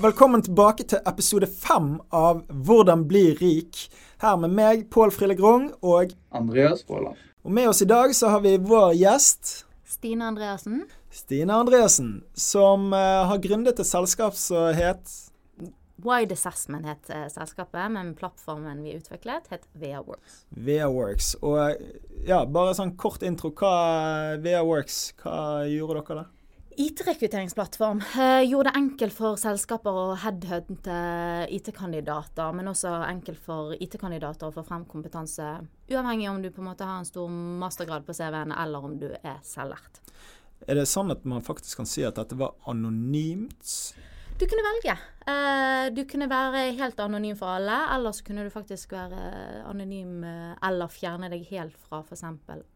velkommen tilbake til episode fem av Hvordan bli rik. Her med meg, Pål Frille Grung, og Andreas Våland. Og med oss i dag så har vi vår gjest Stine Andreassen. Stine Andreassen, som uh, har gründet et selskap som het Wide Assessment het uh, selskapet, men plattformen vi utviklet, het VeaWorks. VeaWorks. Og ja, bare sånn kort intro. Hva VeaWorks, hva gjorde dere der? IT-rekrutteringsplattform eh, gjorde det enkelt for selskaper å headhunte IT-kandidater, men også enkelt for IT-kandidater å få frem kompetanse, uavhengig om du på en måte har en stor mastergrad på CV-en, eller om du er selvlært. Er det sånn at man faktisk kan si at dette var anonymt? Du kunne velge. Eh, du kunne være helt anonym for alle, eller så kunne du faktisk være anonym eh, eller fjerne deg helt fra f.eks.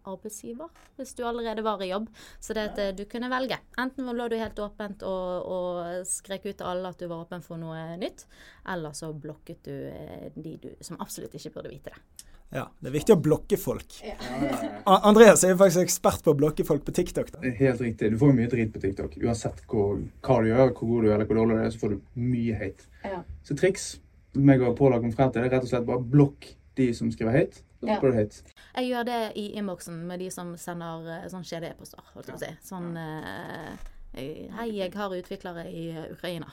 arbeidsgiver, hvis du allerede var i jobb. Så det at eh, du kunne velge. Enten lå du helt åpent og, og skrek ut til alle at du var åpen for noe nytt, eller så blokket du de du som absolutt ikke burde vite det. Ja, Det er viktig å blokke folk. Ja. Andreas er jo faktisk ekspert på å blokke folk på TikTok. da. Helt riktig. Du får jo mye drit på TikTok. Uansett hvor, hva du gjør, hvor god du er eller hvor dårlig du er, så får du mye hate. Ja. Så triks meg og Pål har kommet frem til, det er rett og slett bare blokk de som skriver hate. Ja. får du hate. Jeg gjør det i innboksen med de som sender uh, sånn kjede-e-poster, holdt jeg på å si. Sånn uh, Hei, jeg har utviklere i Ukraina.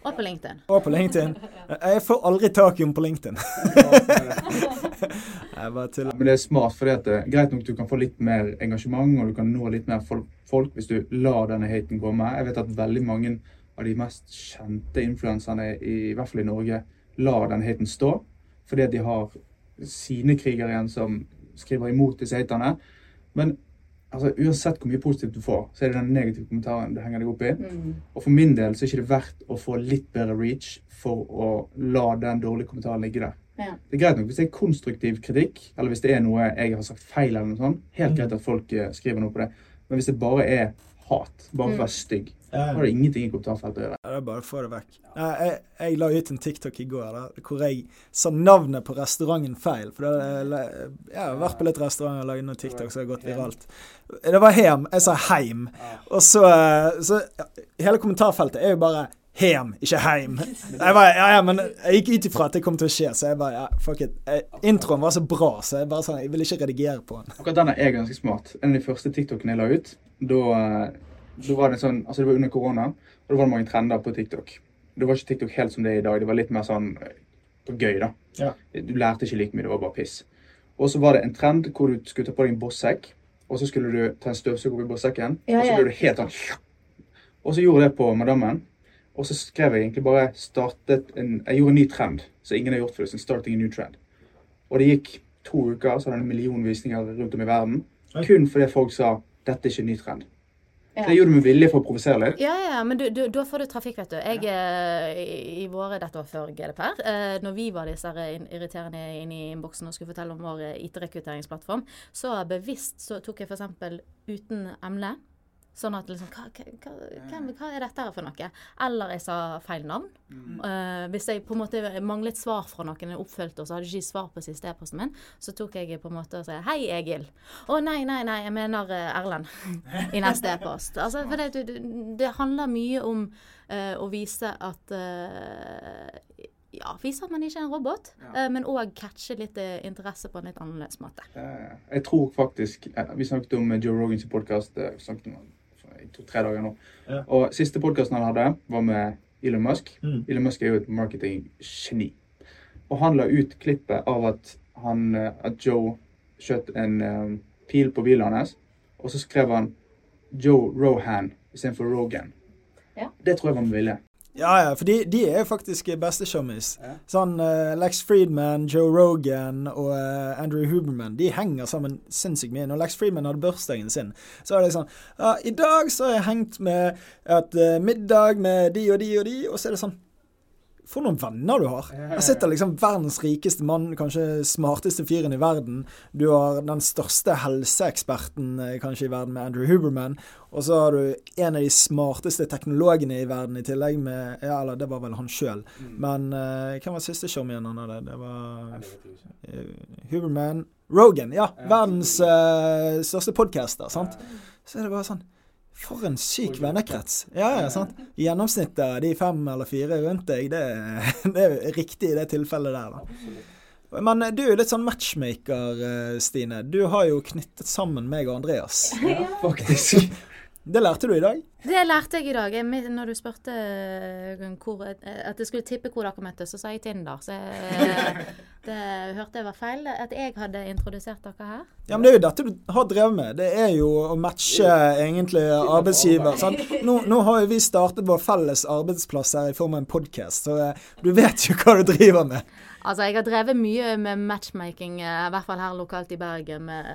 Og på LinkedIn. Og på LinkedIn. Jeg får aldri tak i henne på LinkedIn. Men det er smart, for det er greit nok du kan få litt mer engasjement, og du kan nå litt mer folk hvis du lar denne haten komme. Jeg vet at veldig mange av de mest kjente influenserne, i hvert fall i Norge, lar den haten stå. Fordi at de har sine krigere igjen som skriver imot disse haterne. Men altså, uansett hvor mye positivt du får, så er det den negative kommentaren det henger deg opp i. Mm. Og for min del så er det ikke verdt å få litt bedre reach for å la den dårlige kommentaren ligge der. Ja. Det er greit nok hvis det er konstruktiv kritikk, eller hvis det er noe jeg har sagt feil, eller noe sånt. Helt mm. greit at folk uh, skriver noe på det. Men hvis det bare er hat, bare for å være stygg, ja. har det ingenting i kommentarfeltet å gjøre. Ja, det er bare å få det vekk. Jeg, jeg, la ut en TikTok i går da, hvor jeg sa navnet på restauranten feil. For det, jeg har vært på litt restauranter og lagd noen TikTok som har gått viralt. Det var Hem. Jeg sa Heim. Og så, så Hele kommentarfeltet er jo bare Hem, ikke heim. Jeg bare, ja, ja, men jeg gikk ut ifra at det kom til å skje, så jeg bare ja, fuck it. Introen var så bra, så jeg bare sånn, jeg vil ikke redigere på den. Akkurat denne er ganske smart. En av de første TikTokene jeg la ut, da, da var det sånn Altså, det var under korona, og da var det mange trender på TikTok. Det var ikke TikTok helt som det er i dag. Det var litt mer sånn eh, på gøy, da. Ja. Du lærte ikke like mye, det var bare piss. Og så var det en trend hvor du skulle ta på deg en bossekk, og så skulle du ta en støvsuger oppi bossekken, ja, ja. og så ble du helt sånn Og så gjorde jeg det på madammen. Og så skrev jeg egentlig bare startet en, Jeg gjorde en ny trend som ingen har gjort før. Starting a new trend. Og det gikk to uker, så hadde jeg en million visninger rundt om i verden. Kun fordi folk sa dette er ikke en ny trend. Ja. Så jeg gjorde det med vilje for å provosere litt. Ja, ja, men du, du, da får du trafikk, vet du. Jeg, ja. Eh, i, I våre, dette var før GDPR, eh, når vi var disse irriterende inne i innboksen og skulle fortelle om vår IT-rekrutteringsplattform, så bevisst så tok jeg f.eks. uten emne Sånn at liksom hva, hva, hva, hva, er dette her for noe? Eller jeg sa feil navn. Mm. Uh, hvis jeg på en måte manglet svar fra noen jeg oppfølgte, og så hadde jeg ikke svar på siste e-posten min, så tok jeg på en måte og sa hei, Egil. Å nei, nei, nei, jeg mener uh, Erlend i neste e-post. Altså, for det, det, det, handler mye om uh, å vise at ja, vise at man ikke er en robot, ja. men òg catche litt interesse på en litt annerledes måte. Jeg tror faktisk Vi snakket om Joe Rogans podkast to-tre dager nå. Ja. Og siste podkasten han hadde, var med Elon Musk. Mm. Elon Musk er jo et marketinggeni. Og han la ut klippet av at, han, eh, at Joe skjøt en um, pil på bilen hans, og så skrev han Joe Rohan istedenfor Rogan. Ja. Det tror jeg var med vilje. Ja, ja, for de, de er faktisk bestesjommis. Ja. Sånn uh, Lex Friedman, Joe Rogan og uh, Andrew Huberman de henger sammen sinnssykt mye. Når Lex Friedman hadde bursdagen sin, så er det sånn ja, I dag så har jeg hengt med et uh, middag med de og de og de, og så er det sånn for noen venner du har. Her sitter liksom verdens rikeste mann, kanskje smarteste fyren i verden. Du har den største helseeksperten eh, kanskje i verden med Andrew Huberman. Og så har du en av de smarteste teknologene i verden i tillegg med Ja, eller det var vel han sjøl. Mm. Men uh, hvem var siste showmien han hadde? Det var uh, Huberman Rogan, ja. Verdens uh, største podcaster, sant. Så er det bare sånn For en syk vennekrets. Ja, ja, sant. Gjennomsnittet de fem eller fire rundt deg, det, det er riktig i det tilfellet der, da. Men du er litt sånn matchmaker, eh, Stine. Du har jo knyttet sammen meg og Andreas. Ja, faktisk. Det lærte du i dag? Det lærte jeg i dag. Når du spurte eh, hvor, eh, at jeg skulle tippe hvor dere møttes, så sa jeg Tinder. Så jeg, det hørte jeg var feil. At jeg hadde introdusert dere her. Ja, men Det er jo dette du har drevet med. Det er jo å matche egentlig arbeidsgiver. Nå, nå har jo vi startet vår felles arbeidsplass her i form av en podkast, så du vet jo hva du driver med. Altså, jeg har drevet mye med matchmaking, eh, i hvert fall her lokalt i Bergen, med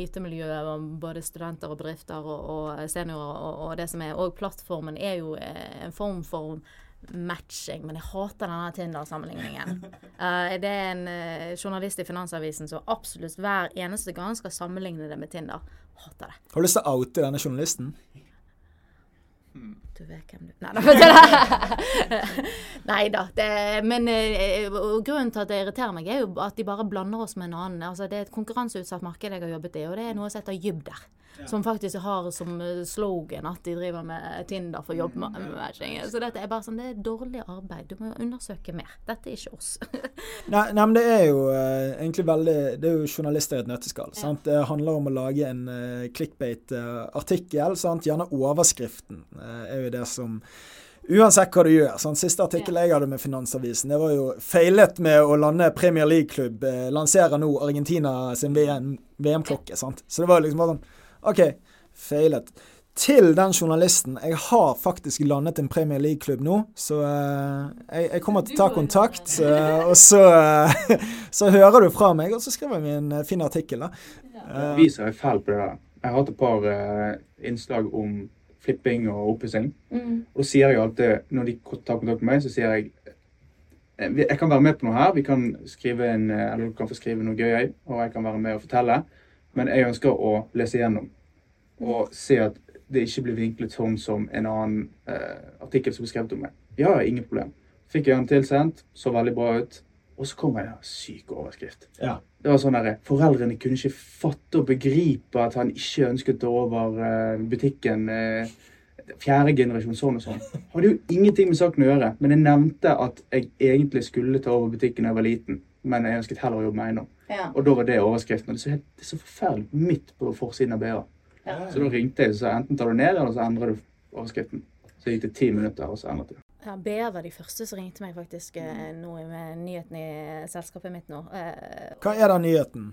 IT-miljøet, både studenter og bedrifter og, og seniorer og, og, det som er. Og plattformen er jo eh, en form for matching, men jeg hater denne Tinder-sammenligningen. Uh, det er en uh, journalist i Finansavisen som absolutt hver eneste gang skal sammenligne det med Tinder. Hater det. Har du lyst til å oute denne journalisten? Du vet hvem du Nei, Nei da. men eh, grunnen til at det irriterer meg, er jo at de bare blander oss med en annen. Altså, det er et konkurranseutsatt marked jeg har jobbet i, og det er noe som heter Jybder. Ja. Som faktisk har som eh, slogan at de driver med Tinder for jobbmatching. Så dette er bare sånn, det er dårlig arbeid. Du må undersøke mer. Dette er ikke oss. nei, nei, men det er jo uh, egentlig veldig Det er jo journalister i et nøtteskall. Ja. Det handler om å lage en uh, clickbait-artikkel. Uh, Gjerne overskriften uh, er jo det som Uansett hva du gjør. Sånn, siste artikkel jeg hadde med Finansavisen, det var jo feilet med å lande Premier League-klubb. Eh, lanserer nå Argentina sin VM-klokke. VM så det var liksom bare sånn OK, feilet. Til den journalisten Jeg har faktisk landet en Premier League-klubb nå, så uh, jeg, jeg, kommer til å ta kontakt. Uh, og så, uh, så, hører du fra meg, og så skriver vi en fin artikkel. da. Uh, Viser jeg feil på det der. Jeg har hatt et par innslag om flipping og oppussing. Mm. Og da sier jeg alltid, når de tar kontakt med meg, så sier jeg jeg kan være med på noe her. Vi kan skrive en, eller Du kan få skrive noe gøy, og jeg kan være med og fortelle. Men jeg ønsker å lese gjennom og se at det ikke blir vinklet sånn som en annen eh, artikkel som ble skrevet om meg. Ja, ingen problem. Fikk jeg den tilsendt, så veldig bra ut. Og så kom en syk overskrift. Ja. Det var sånn der, Foreldrene kunne ikke fatte og begripe at han ikke ønsket over uh, butikken. Uh, fjerde generasjon sånn og sånn. Hadde jo ingenting med saken å gjøre. Men jeg nevnte at jeg egentlig skulle ta over butikken da jeg var liten. Men jeg ønsket heller å jobbe med eiendom. Ja. Og da var det overskriften. Og det er så, helt, det er så forferdelig midt på forsiden av BA. Ja. Så da ringte jeg og sa enten tar du ned, eller så endrer du overskriften. Så gikk det ti minutter, og så endret jeg. Ja, BA var de første som ringte meg faktisk eh, nå med nyheten i selskapet mitt nå. Eh, Hva er den nyheten?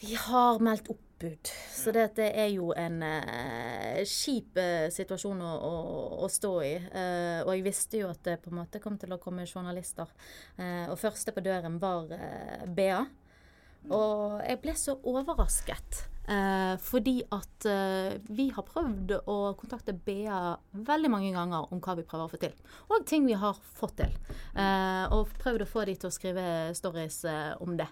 Vi har meldt oppbud. Så det er jo en uh, kjip uh, situasjon å, å, å, stå i. Uh, og jeg visste jo at det på en måte kom til å komme journalister. og første på døren var BA. Og jeg ble så overrasket. Eh, fordi at eh, vi har prøvd å kontakte BA veldig mange ganger om hva vi prøver å få til. Og ting vi har fått til. Eh, og prøvd å få de til å skrive stories eh, om det.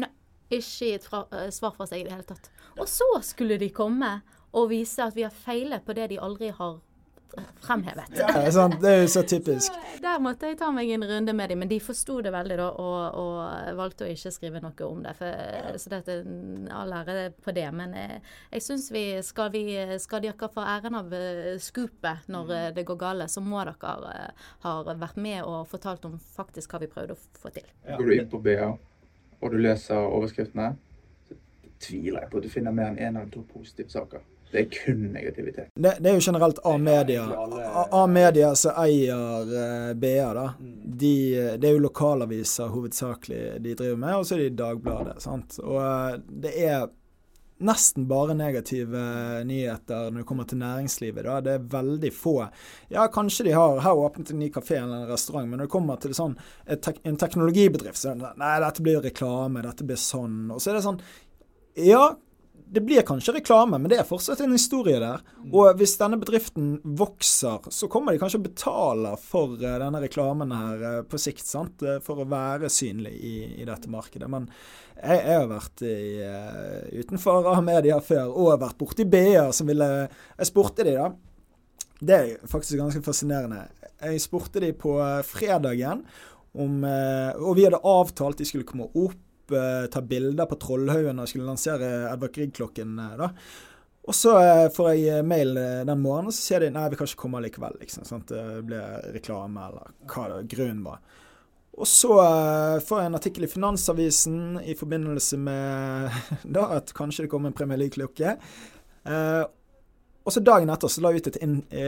Nei, ikke gitt eh, svar fra seg i det hele tatt. Og så skulle de komme og vise at vi har feilet på det de aldri har fremhevet. Ja, sant? Det er jo så typisk. Der måtte jeg ta meg en runde med dem, men de forsto det veldig da, og, og, valgte å ikke skrive noe om det. For, så dette, all ære på det. Men jeg, eh, jeg syns vi skal, vi skal dere få æren av scoopet når mm. det går galt, så må dere ha vært med og fortalt om faktisk hva vi prøvde å få til. Ja. Går du inn på BA og du leser overskriftene, så tviler jeg på at du finner mer enn én en eller to positive saker. Det er kun negativitet. Det, det er jo generelt A-media. A-media som eier eh, BA, da. Mm. De, det er jo lokalaviser hovedsakelig de driver med, og så er det Dagbladet. sant? Og uh, det er nesten bare negative nyheter når det kommer til næringslivet. da. Det er veldig få. Ja, kanskje de har, her åpnet en ny kafé eller en restaurant, men når det kommer til sånn, en teknologibedrift, så er det sånn Nei, dette blir reklame, dette blir sånn. Og så er det sånn Ja, det blir kanskje reklame, men det er fortsatt en historie der. Mm. Og hvis denne bedriften vokser, så kommer de kanskje betale for uh, denne reklamen her uh, på sikt, sant? Uh, for å være synlig i, i dette markedet. Men jeg, jeg har vært i, utenfor A-media før, og har vært borti BA som ville Jeg spurte de da. Det er faktisk ganske fascinerende. Jeg spurte de på fredagen om Og vi hadde avtalt de skulle komme opp Eh, ta bilder på Trollhaugen og skulle lansere Edvard Grieg-klokken. Eh, da. Og så eh, får jeg mail den morgenen, og så sier de nei, vi kan ikke komme likevel. Liksom, sant? Det blir reklame, eller hva det, grunnen var. Og så får jeg en artikkel i Finansavisen i forbindelse med da at kanskje det kommer en Premier League-klokke. Uh, og så dagen etter så la jeg ut et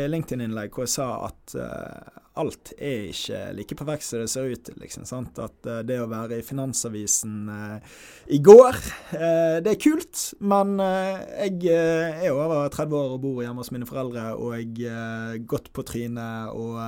LinkedIn-innlegg hvor jeg sa at uh, alt er ikke like perfekt som det ser ut til. Liksom, sant? At uh, det å være i Finansavisen uh, i går, det er kult. Men jeg er over 30 år og bor hjemme hos mine foreldre, og jeg er godt på trynet. og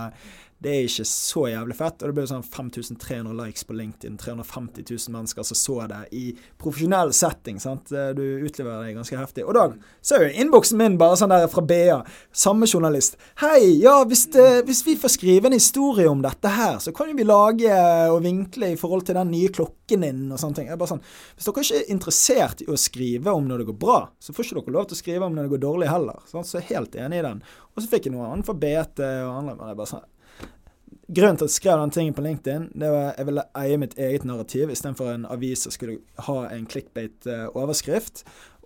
det er ikke så jævlig fett. Og det ble sånn 5300 likes på LinkedIn. 350 000 mennesker som så det i profesjonell setting. sant? Du utleverer det ganske heftig. Og da så er jo innboksen min bare sånn der fra BA. Samme journalist. Hei, ja, hvis, det, hvis, vi får skrive en historie om dette her, så kan jo vi lage og vinkle i forhold til den nye klokken din og sånne ting. Jeg bare sånn, Hvis dere ikke er interessert i å skrive om når det går bra, så får ikke dere lov til å skrive om når det går dårlig heller. Sant? Så jeg er helt enig i den. Og så fikk jeg noe annet for BT og andre. men er bare sånn, Grunnen til at jeg skrev den tingen på LinkedIn, det var at jeg ville eie mitt eget narrativ istedenfor en avis som skulle ha en clickbait-overskrift.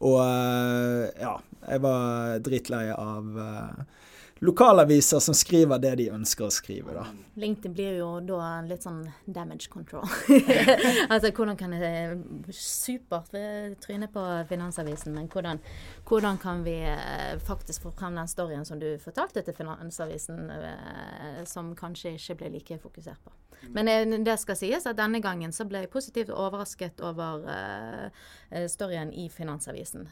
Og eh, ja, jeg var dritlei av uh, lokalaviser som skriver det de ønsker å skrive. da. LinkedIn blir jo da litt sånn damage control. altså hvordan kan det Supert tryne på Finansavisen, men hvordan, hvordan, kan vi eh, faktisk få frem den storyen som du fortalte til Finansavisen, eh, som kanskje ikke ble like fokusert på. Men eh, det skal sies at denne gangen så ble jeg positivt overrasket over storyen i Finansavisen.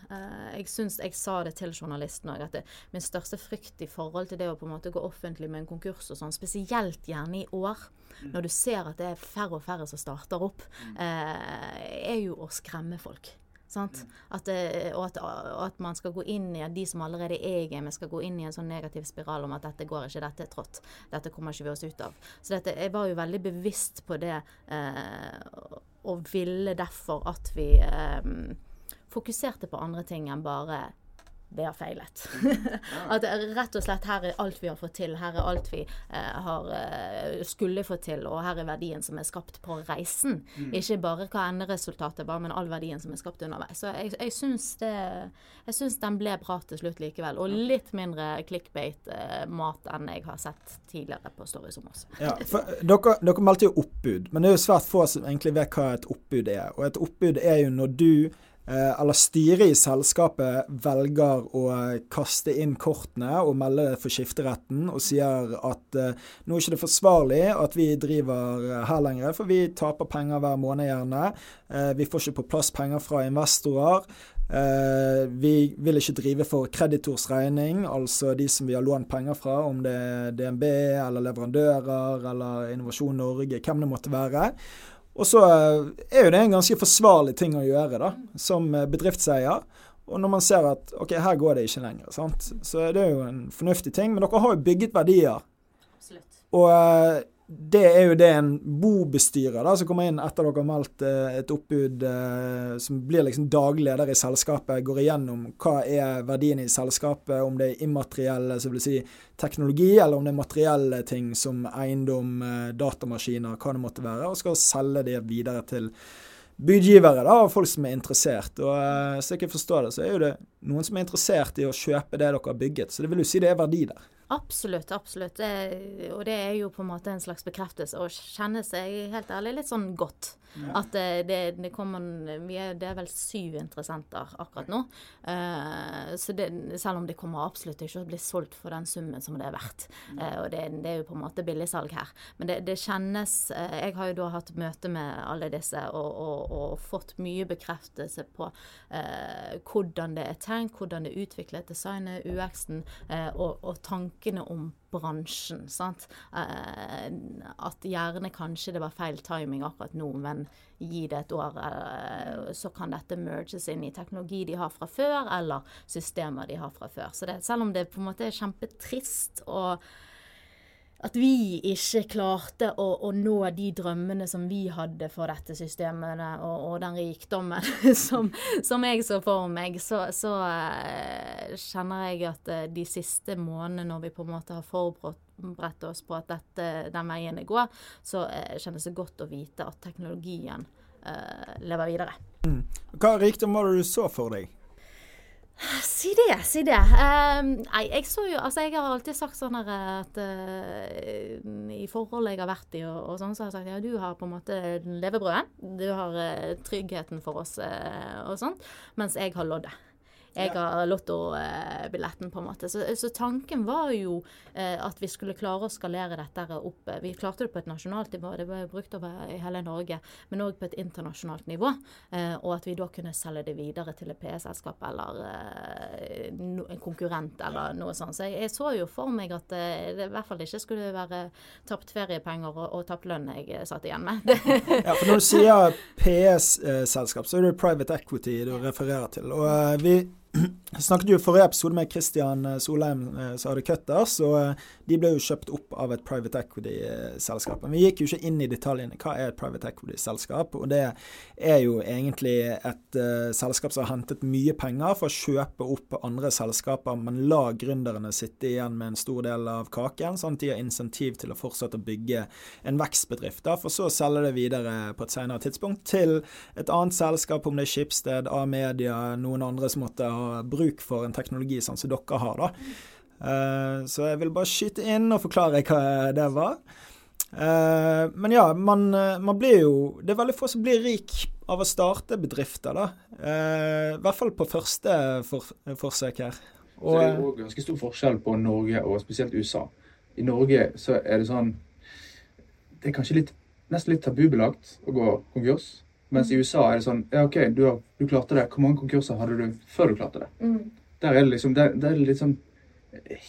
jeg syns jeg sa det til journalisten òg, at det, min største frykt i forhold forhold til det å på en måte gå offentlig med en konkurs og sånn, spesielt gjerne i år, mm. når du ser at det er færre og færre som starter opp, mm. eh, er jo å skremme folk. Mm. At, eh, og, at, og, at, man skal gå inn i at de som allerede er i gamet, skal gå inn i en sånn negativ spiral om at dette går ikke, dette er trått. Dette kommer ikke vi oss ut av. Så dette, jeg var jo veldig bevisst på det, eh, og ville derfor at vi eh, fokuserte på andre ting enn bare vi har feilet. at rett og slett her er alt vi har fått til, her er alt vi eh, har uh, skulle få til, og her er verdien som er skapt på reisen. Mm. Ikke bare hva enderesultatet var, men all verdien som er skapt underveis. Så jeg, jeg syns det Jeg syns den ble bra til slutt likevel. Og litt mindre clickbait-mat uh, enn jeg har sett tidligere på Stories om oss. ja, dere, dere meldte jo oppbud, men det er jo svært få som egentlig vet hva et oppbud er. Og et oppbud er jo når du Eh, eller styret i selskapet velger å kaste inn kortene og melde for skifteretten og sier at uh, nå er ikke det forsvarlig at vi driver her lenger, for vi taper penger hver måned gjerne. Vi får ikke på plass penger fra investorer. Vi vil ikke drive for kreditors regning, altså de som vi har lånt penger fra, om det er DNB eller leverandører eller Innovasjon Norge, hvem det måtte være. Og så eh, er jo det en ganske forsvarlig ting å gjøre da, som eh, bedriftseier. Og når man ser at ok, her går det ikke lenger, sant? så det er jo en fornuftig ting. Men dere har jo bygget verdier. Absolutt. Og eh, det er jo det en bobestyrer da, som kommer inn etter dere har meldt eh, et oppbud eh, som blir liksom daglig i selskapet, går igjennom hva er verdiene i selskapet, om det er immaterielle, så vil si teknologi, eller om det er materielle ting som eiendom, eh, datamaskiner, hva det måtte være, og skal selge det videre til budgivere da, og folk som er interessert. Og Så jeg ikke forstår det, så er jo det noen som er interessert i å kjøpe det dere har bygget. Så det vil jo si det er verdi der. Absolutt, absolutt. Det, og det er jo på en måte en slags bekreftelse. Å kjenne seg helt ærlig litt sånn godt. At det, det, kommer mye Det er vel syv interessenter akkurat nå. Uh, så det, selv om det kommer absolutt ikke å bli solgt for den summen som det er verdt. Uh, og det, det, er jo på en måte billigsalg her. Men det, kjennes uh, Jeg har jo da hatt møte med alle disse og, og, og fått mye bekreftelse på hvordan det er tenkt, hvordan det er utviklet, designet, UX-en og, og tankene om bransjen. sant? Eh, at gjerne kanskje det var feil timing akkurat nå, men gi det et år, eh, så kan dette merges inn i teknologi de har fra før, eller systemer de har fra før. Så det, selv om det på en måte er kjempetrist og at vi ikke klarte å, å, nå de drømmene som vi hadde for dette systemet og, og den rikdommen som, som, jeg så for meg, så, så uh, kjenner jeg at uh, de siste månedene når vi på en måte har forberedt oss på at dette, den veien går, så uh, kjennes det godt å vite at teknologien lever videre. Mm. Hva rikdom var det du så for deg? Si det, si det. Um, nei, jeg så jo Altså, jeg har alltid sagt sånn at uh, i forhold jeg har vært i og, og, sånn, så har jeg sagt ja, du har på en måte levebrødet. Du har uh, tryggheten for oss uh, og sånt. Mens jeg har loddet. Jeg har lottobilletten, på en måte. Så, så, tanken var jo eh, at vi skulle klare å skalere dette opp. Vi klarte det på et nasjonalt nivå, det ble brukt over i hele Norge, men òg på et internasjonalt nivå. Eh, og at vi da kunne selge det videre til et PE-selskap eller eh, no, en konkurrent eller noe sånt. Så jeg, jeg så jo for meg at eh, det i hvert fall ikke skulle være tapt feriepenger og, og tapt lønn jeg satt igjen med. ja, for når du sier PS-selskap, så er det private equity du refererer til. Og eh, vi snakket jo forrige episode med Christian eh, Solheim eh, som hadde Cutters, og eh, de ble jo kjøpt opp av et private equity-selskap. Men vi gikk jo ikke inn i detaljene. Hva er et private equity-selskap? Og det er jo egentlig et uh, selskap som har hentet mye penger for å kjøpe opp andre selskaper, men la gründerne sitte igjen med en stor del av kaken, sånn at de har insentiv til å fortsette å bygge en vekstbedrift, da, for så å selge det videre på et senere tidspunkt til et annet selskap, om det er Skipsted, A-media, noen andre som måtte ha bruk for en teknologi sånn som dere har. da. Uh, så jeg vil bare skyte inn og forklare hva det var. Uh, men ja, man, man, blir jo Det er veldig få som blir rik av å starte bedrifter, da. Uh, I hvert fall på første for, forsøk her. Og, så det er jo ganske stor forskjell på Norge og spesielt USA. I Norge så er det sånn Det er kanskje litt, nesten litt tabubelagt å gå konkurs. Mens i USA er det sånn Ja, OK, du, har, du klarte det. Hvor mange konkurser hadde du før du klarte det? Mm. Der er det liksom der, der er det litt sånn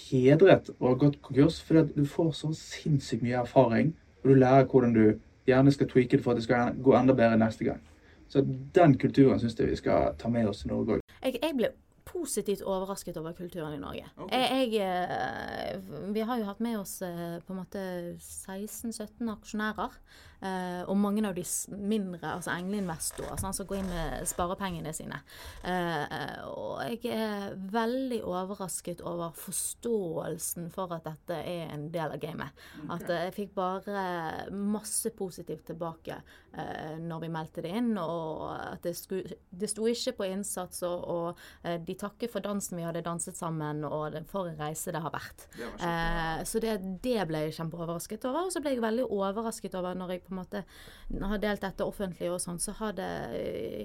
hedret å ha gått konkurs, fordi du får så sinnssykt mye erfaring. Og du lærer hvordan du gjerne skal tweake det for at det skal gå enda bedre neste gang. Så den kulturen syns jeg vi skal ta med oss til Norge òg. Jeg, jeg ble positivt overrasket over kulturen i Norge. Okay. Jeg, jeg, eh, vi har jo hatt med oss eh, på en måte 16-17 aksjonærer. Uh, og mange av de mindre, altså engleinvestorer, sånn, som går inn med sparepengene sine. Uh, og jeg er veldig overrasket over forståelsen for at dette er en del av gamet. At uh, jeg fikk bare masse positivt tilbake når vi meldte det inn. Og at det, sku, det sto ikke på innsats, og, og de takker for dansen vi hadde danset sammen, og for en reise det har vært. Det så det, det ble jeg kjempeoverrasket over. Og så ble jeg veldig overrasket over når jeg på en måte har delt dette offentlig og sånn, så har det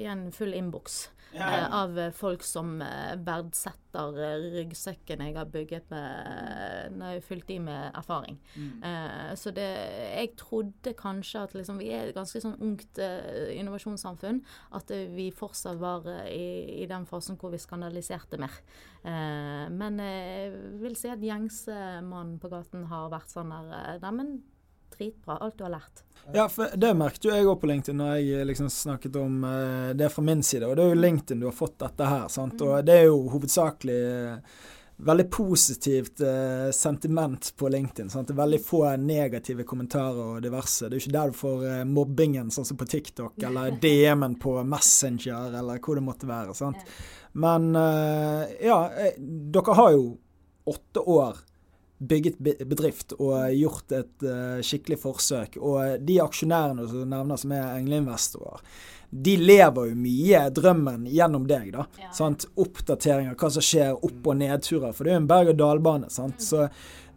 igjen full innboks ja, eh, av folk som eh, verdsetter ryggsekken jeg har bygget med når jeg har fylt i med erfaring. Mm. Eh, så det Jeg trodde kanskje at liksom, vi er et ganske sånn ungt eh, innovasjonssamfunn. At vi fortsatt var eh, i, i, den fasen hvor vi skandaliserte mer. Eh, men jeg vil si at gjengse mann på gaten har vært sånn der Neimen, dritbra. Alt du har lært. Ja, for det merket jo jeg òg på LinkedIn når jeg eh, liksom snakket om uh, det fra min side. Og det er jo LinkedIn du har fått dette her. sant? Mm. Og det er jo hovedsakelig uh, veldig positivt sentiment på LinkedIn. sant? Det er veldig få negative kommentarer og diverse. Det er jo ikke der du får mobbingen, sånn som på TikTok, eller DM-en på Messenger, eller hvor det måtte være. sant? Men ja, dere har jo åtte år bygget bedrift og gjort et uh, skikkelig forsøk. Og de aksjonærene som nevner som er engleinvestorer, de lever jo mye drømmen gjennom deg. da, ja. sant? Oppdateringer, hva som skjer, opp- og nedturer. For det er jo en berg-og-dal-bane. sant? Mm. Så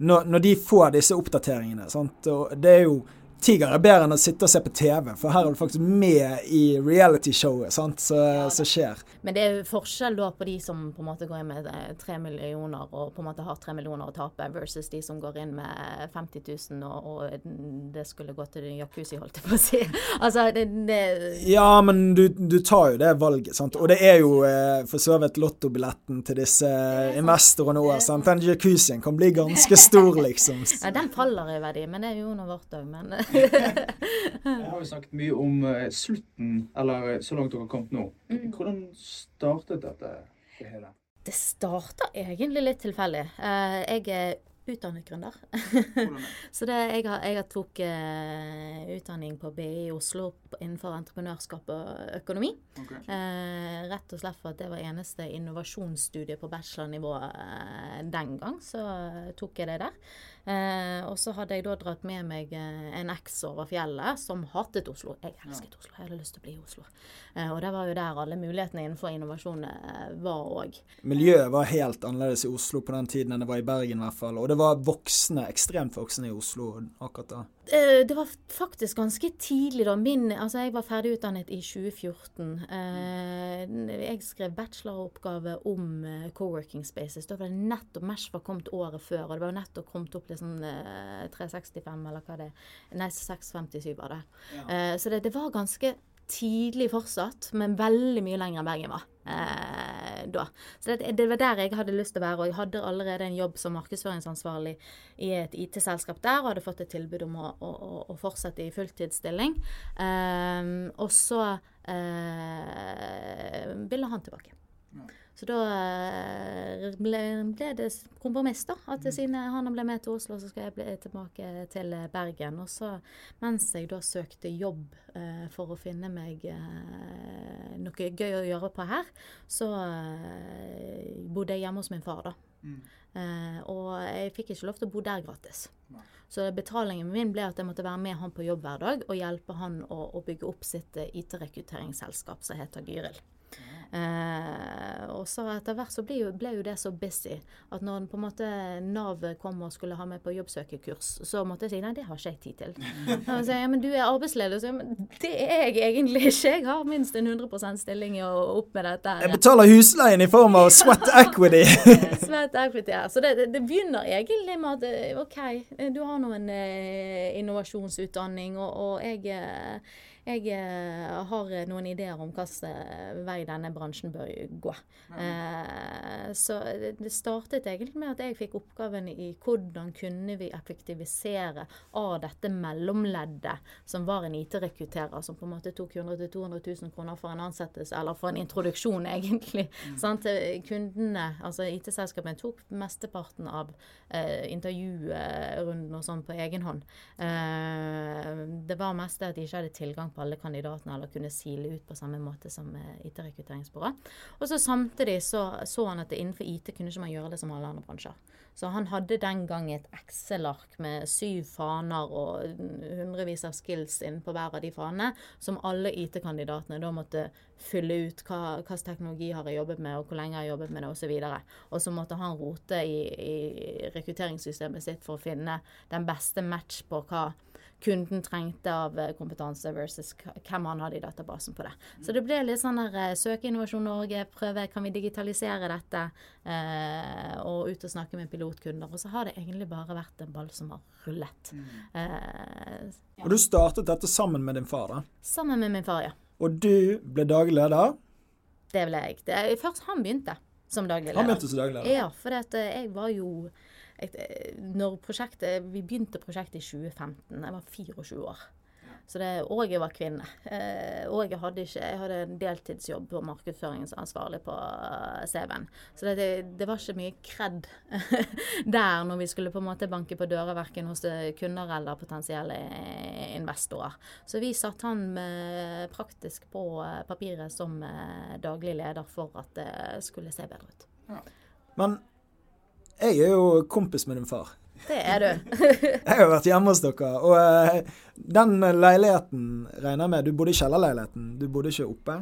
når, når, de får disse oppdateringene, sant? og det er jo Tiger er bedre enn å sitte og se på TV, for her er du faktisk med i realityshowet som ja, skjer. Men det er forskjell da på de som på en måte går inn med eh, tre millioner og på en måte har tre millioner å tape, versus de som går inn med 50 000 og, og det skulle gå til jacuzzi, holdt jeg på å si. altså, det, det Ja, men du, du, tar jo det valget, sant. Og det er jo eh, for så vidt lottobilletten til disse investorene òg. Den jacuzzien kan bli ganske stor, liksom. Ja, den faller i verdi, men det er jo noe vårt òg. Men Jeg har jo snakket mye om uh, slutten, eller eh, så langt dere har kommet nå. Mm. Hvordan startet dette det hele? Det starta egentlig litt tilfeldig. Uh, jeg er utdannet gründer. så det, jeg, har, jeg har tok uh, utdanning på BI i Oslo innenfor entreprenørskap og økonomi. Okay. Uh, rett og slett for at det var eneste innovasjonsstudie på bachelornivå uh, den gang, så tok jeg det der. Eh, og så hadde jeg da dratt med meg eh, en eks over fjellet som hatet Oslo. Jeg elsket Oslo, jeg hadde lyst til å bli i Oslo. Eh, og det var jo der alle mulighetene innenfor innovasjon eh, var òg. Miljøet var helt annerledes i Oslo på den tiden enn det var i Bergen, i hvert fall. Og det var voksne, ekstremt voksne i Oslo akkurat da. Eh, det var faktisk ganske tidlig, da. Min, altså jeg var ferdigutdannet i 2014. Eh, jeg skrev bacheloroppgave om eh, co-working spaces. Da var det nettopp Mesh var kommet året før, og det var nettopp kommet opp liksom sånn 365, eller hva det er. Nei, 657 var det. Ja. Så det, det var ganske tidlig fortsatt, men veldig mye lenger enn Bergen var eh, da. Så det, det, var der jeg hadde lyst til å være. Og jeg hadde allerede en jobb som markedsføringsansvarlig i et IT-selskap der, og hadde fått et tilbud om å, å, å fortsette i fulltidsstilling. Eh, og så eh, ville han tilbake. Så da eh, ble, ble, det kompromiss, da. At mm. siden han ble med til Oslo, så skal jeg bli tilbake til Bergen. Og så, mens jeg da søkte jobb eh, for å finne meg eh, noe gøy å gjøre på her, så eh, bodde jeg hjemme hos min far, da. Mm. Eh, og jeg fikk ikke lov til å bo der gratis. Nei. Så betalingen min ble at jeg måtte være med han på jobb hver dag og hjelpe han å, å bygge opp sitt eh, IT-rekrutteringsselskap som heter Gyril. Eh, og så etter hvert så ble jo, ble jo, det så busy at når på en måte Nav kom og skulle ha meg på jobbsøkerkurs, så måtte jeg si nei, det har ikke jeg tid til. Og så ja, men du er arbeidsledig. Så, men det er jeg egentlig ikke. Jeg har minst en 100 stilling i å opp med dette. Jeg betaler husleien i form av sweat equity. sweat equity, ja. Så det, det, begynner egentlig med at eh, OK, du har nå en eh, innovasjonsutdanning, og, og jeg eh, jeg eh, har noen ideer om hvilken eh, vei denne bransjen bør gå. Eh, så det startet egentlig med at jeg fikk oppgaven i hvordan kunne vi effektivisere av dette mellomleddet, som var en IT-rekrutterer, som på en måte tok 100 000-200 000 kroner for en ansettelse, eller for en introduksjon, egentlig. Mm. Kundene, altså IT-selskapene, tok mesteparten av eh, intervjurunden og sånn på egen hånd. Eh, det var mest det at de ikke hadde tilgang på alle kandidatene eller kunne sile ut på samme måte som IT-rekrutteringsbyrået. Og så samtidig så, så han at innenfor IT kunne ikke man gjøre det som alle andre bransjer. Så han hadde den gang et Excel-ark med syv faner og hundrevis av skills innenpå hver av de fanene, som alle IT-kandidatene da måtte fylle ut hva slags teknologi har jeg jobbet med, og hvor lenge jeg har jobbet med det, osv. Og, og så måtte han rote i, i rekrutteringssystemet sitt for å finne den beste match på hva kunden trengte av eh, kompetanse versus hvem han hadde i databasen på det. Så det ble litt sånn der eh, søke Innovasjon Norge, prøve kan vi digitalisere dette, eh, og ut og snakke med pilotkunder. Og så har det egentlig bare vært en ball som har rullet. Mm. Eh, ja. Og du startet dette sammen med din far, da? Sammen med min far, ja. Og du ble daglig leder? Det ble jeg. Det, først han begynte som daglig leder. Han begynte som daglig leder? Ja, for jeg var jo når prosjektet, Vi begynte prosjektet i 2015. Jeg var 24 år. Så det, og jeg var kvinne. Eh, og jeg hadde, ikke, jeg hadde en deltidsjobb på markedsføringsansvarlig på eh, CV-en. Så det, det, det, var ikke mye kred der når vi skulle på en måte banke på dører verken hos kunder eller potensielle investorer. Så vi satte han praktisk på eh, papiret som daglig leder for at det skulle se bedre ut. Ja. Men jeg er jo kompis med din far. Det er du. jeg har vært hjemme hos dere. Og uh, den leiligheten regner jeg med Du bodde i kjellerleiligheten, du bodde ikke oppe?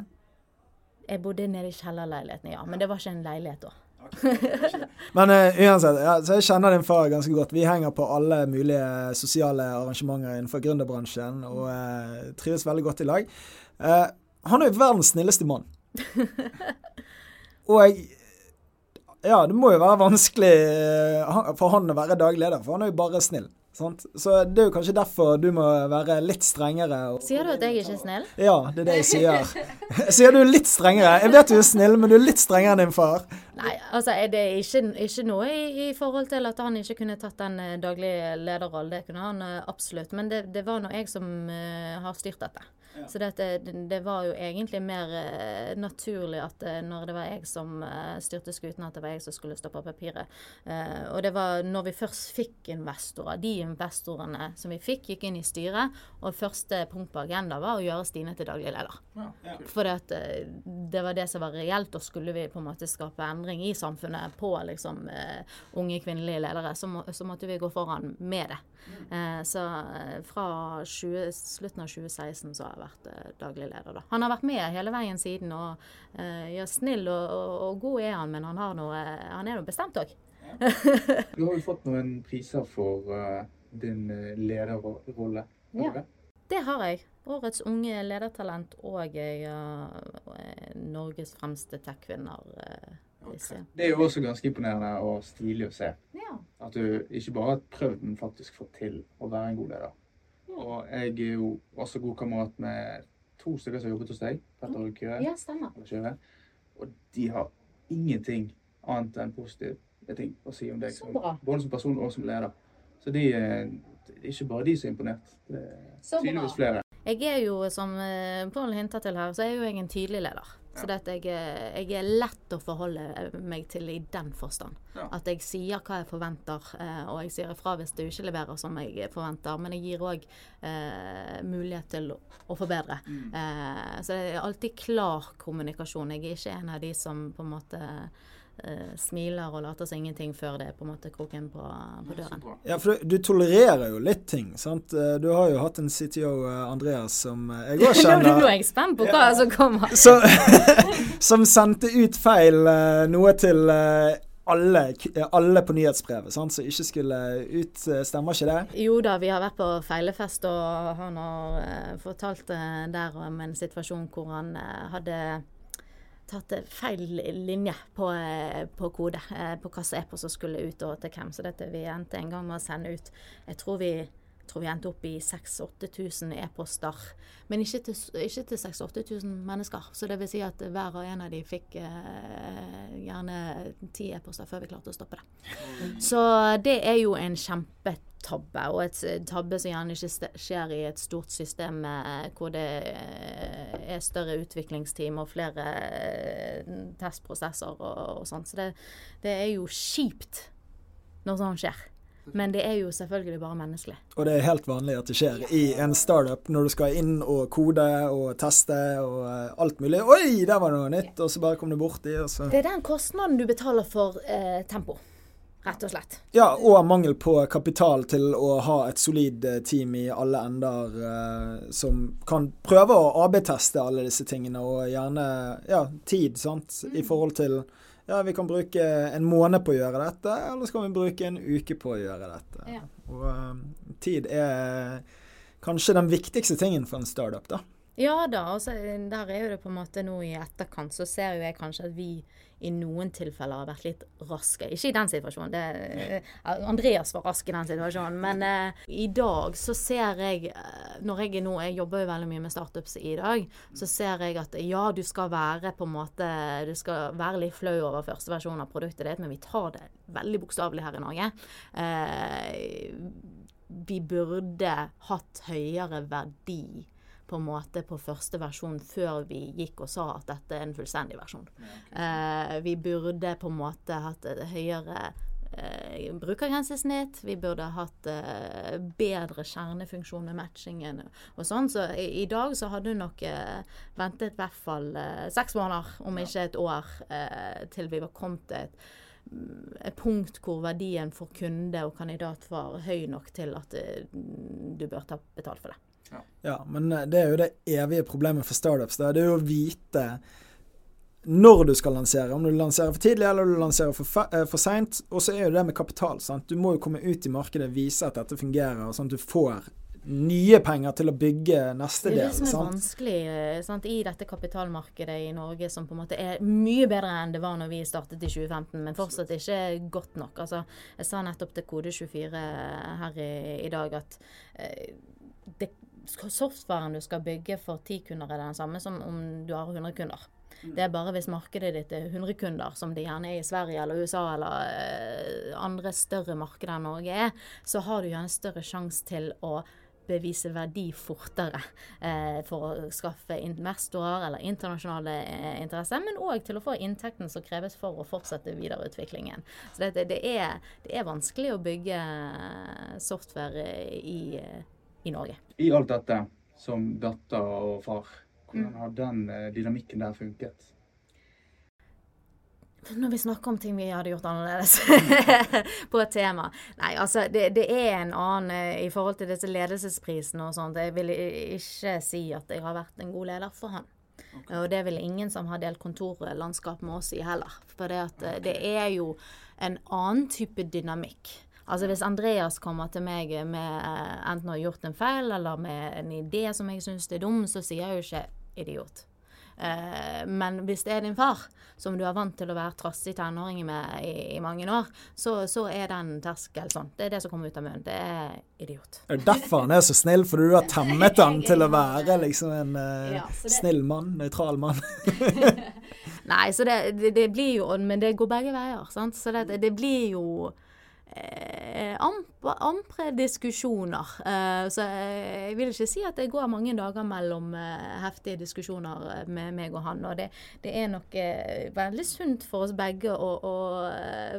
Jeg bodde nede i kjellerleiligheten, ja. Men det var ikke en leilighet da. Men uh, uansett, ja, så jeg kjenner din far ganske godt. Vi henger på alle mulige sosiale arrangementer innenfor gründerbransjen og uh, trives veldig godt i lag. Uh, han er jo verdens snilleste mann. og jeg ja, det må jo være vanskelig eh, for han å være daglig leder, for han er jo bare snill. Sant? Så det er jo kanskje derfor du må være litt strengere. Sier du at jeg ikke er snill? Ja, det er det jeg sier. sier du er litt strengere? Jeg vet du er snill, men du er litt strengere enn din far. Nei, altså er det ikke, ikke noe i, i, forhold til at han ikke kunne tatt den uh, daglige lederrollen. Det kunne han uh, absolutt. Men det, det var nå jeg som har styrt dette. Så dette, det var jo egentlig mer uh, naturlig at uh, når det var jeg som uh, styrte skuten, at det var jeg som skulle stoppe på papiret. og det var når vi først fikk investorer. De investorene som vi fikk, gikk inn i styret. Og første punkt på agenda var å gjøre Stine til daglig leder. Ja, ja. For det, det var det som var reelt, og skulle vi på en måte skape endring i samfunnet på liksom eh, unge kvinnelige ledere, så, må, så måtte vi gå foran med det. Eh, så eh, fra 20, slutten av 2016 så har jeg vært eh, daglig leder. da. Han har vært med hele veien siden, og eh, ja, snill og, og, og god er han, men han, har noe, han er nå bestemt òg. Du har jo fått noen priser for uh, din lederrolle. Ja. det? Det har jeg. Årets unge ledertalent og jeg uh, Norges fremste tech-kvinner. eh, hvis Det er jo også ganske imponerende og stilig å se. Ja. At du ikke bare har prøvd, men faktisk fått til å være en god leder. Og jeg er jo også god kamerat med to stykker som har jobbet hos deg. Petter og Kyrre. ja, stemmer. Og de har ingenting annet enn positive ting å si om deg. Så som- bra. Både som person og som leder. Så de, det er ikke bare de som er imponert. Det er tydeligvis flere. Jeg er jo, som eh, Pål hinter til her, så er jo jeg en tydelig leder. Så det at jeg, er- jeg er lett å forholde meg til i den forstand. Ja. At jeg sier hva jeg forventer, eh, og jeg sier ifra hvis du ikke leverer som jeg forventer. Men jeg gir òg eh, mulighet til å, å forbedre. Eh, så det er alltid klar kommunikasjon. Jeg er ikke en av de som på en måte eh, smiler og later som ingenting før det er på en måte kroken på, på døren. Ja, for du, du tolererer jo litt ting, sant. Eh, Du har jo hatt en CTO, eh, Andreas, som jeg òg kjenner nå er jeg spent på hva som kommer. Så, som sendte ut feil noe til alle, alle på nyhetsbrevet, sant, som ikke skulle ut. Stemmer ikke det? Jo da, vi har vært på feilefest, og han har uh, fortalt uh, der om en situasjon hvor han uh, hadde tatt feil linje på, eh, på kode. eh, på hvilken e-post som skulle ut og til hvem. Så dette vi endte en gang med å sende ut Jeg tror vi, tror vi endte opp i 6000-8000 e-poster. Men ikke til, ikke til 6000-8000 mennesker. Så det vil si at hver og en av de fikk eh, gjerne ti e-poster før vi klarte å stoppe det. Så det er jo en kjempetabbe, og et tabbe som gjerne ikke skjer i et stort system eh, hvor det eh, er større utviklingsteam og flere eh, testprosesser og, og sånn. Så det, det er jo kjipt når sånt skjer. Men det er jo selvfølgelig bare menneskelig. Og det er helt vanlig at det skjer i en startup når du skal inn og kode og teste og eh, alt mulig. Oi, der var det noe nytt! Og så bare kom du borti, og så Det er den kostnaden du betaler for eh, tempo, rett og slett. Ja, og mangel på kapital til å ha et solid eh, team i alle ender eh, som kan prøve å AB-teste alle disse tingene, og gjerne ja, tid, sant, i forhold til ja, vi kan bruke en måned på å gjøre dette, eller så kan vi bruke en uke på å gjøre dette. Ja. Og eh, tid er kanskje den viktigste tingen for en startup, da. Ja da, Altså, der er jo det på en måte nå i etterkant, så ser jo jeg kanskje at vi i noen tilfeller har vært litt raske. Ikke i den situasjonen, det, eh, Andreas var rask i den situasjonen, men eh, i dag så ser jeg eh, Når jeg nå Jeg jobber jo veldig mye med startups i dag, så ser jeg at ja, du skal være på en måte Du skal være litt flau over første versjon av produktet ditt, men vi tar det veldig bokstavelig her i Norge. Eh, vi burde hatt høyere verdi på en måte på første versjon før vi gikk og sa at dette er en fullstendig versjon. Eh, vi burde på en måte hatt et høyere eh, brukergrensesnitt. Vi burde hatt eh, bedre kjernefunksjon med matchingen og sånn. Så i, i dag så hadde du nok eh, ventet i hvert fall eh, seks måneder, om ikke et år, eh, til vi var kommet til et et punkt hvor verdien for kunde og kandidat var høy nok til at eh, du bør ta betalt for det. Ja, men eh, det er jo det evige problemet for startups. Det er jo å vite når du skal lansere. Om du lanserer for tidlig eller du lanserer for, eh, for seint. Og så er jo det med kapital. Sant? Du må jo komme ut i markedet, vise at dette fungerer, sånn at du får nye penger til å bygge neste Det er det som er sant? vanskelig eh, sant? i dette kapitalmarkedet i Norge, som på en måte er mye bedre enn det var når vi startet i 2015, men fortsatt ikke godt nok. Altså, jeg sa nettopp til Kode24 her i, i dag at eh, det, softwaren du skal bygge for ti kunder, er den samme som om du har 100 kunder. Det er bare hvis markedet ditt er 100 kunder, som det gjerne er i Sverige eller USA eller eh, andre større markeder enn Norge er, så har du gjerne større sjanse til å bevise verdi fortere eh, for å skaffe investorer eller internasjonale eh, interesser, men òg til å få inntekten som kreves for å fortsette videreutviklingen. Så det, det, er, det er, vanskelig å bygge eh, software i, i, Norge. I alt dette, som datter og far, hvordan har den eh, dynamikken der funket? Når vi snakker om ting vi hadde gjort annerledes på et tema Nei, altså, det, det, er en annen eh, i forhold til disse ledelsesprisene og sånt. Jeg vil ikke si at jeg har vært en god leder for han. Okay. Og det er vel ingen som har delt kontorlandskap med oss i heller. For det, at, okay. det er jo en annen type dynamikk. Altså Hvis Andreas kommer til meg med eh, enten å ha gjort en feil eller med en idé som jeg syns er dum, så sier jeg jo ikke 'idiot'. Eh, men hvis det er din far, som du er vant til å være trassig tenåring med i, i, mange år, så, så, er den terskel sånn. Det er det som kommer ut av munnen. Det er idiot. Er derfor han er så snill? Fordi du har temmet han til å være liksom en uh, ja, det... snill mann? Nøytral mann? Nei, så det, det, det, blir jo Men det går begge veier, sant. Så det, det blir jo eh, ampre diskusjoner. Eh, så jeg vil ikke si at det går mange dager mellom eh, heftige diskusjoner med meg og han. Og det, det er nok veldig sunt for oss begge å, å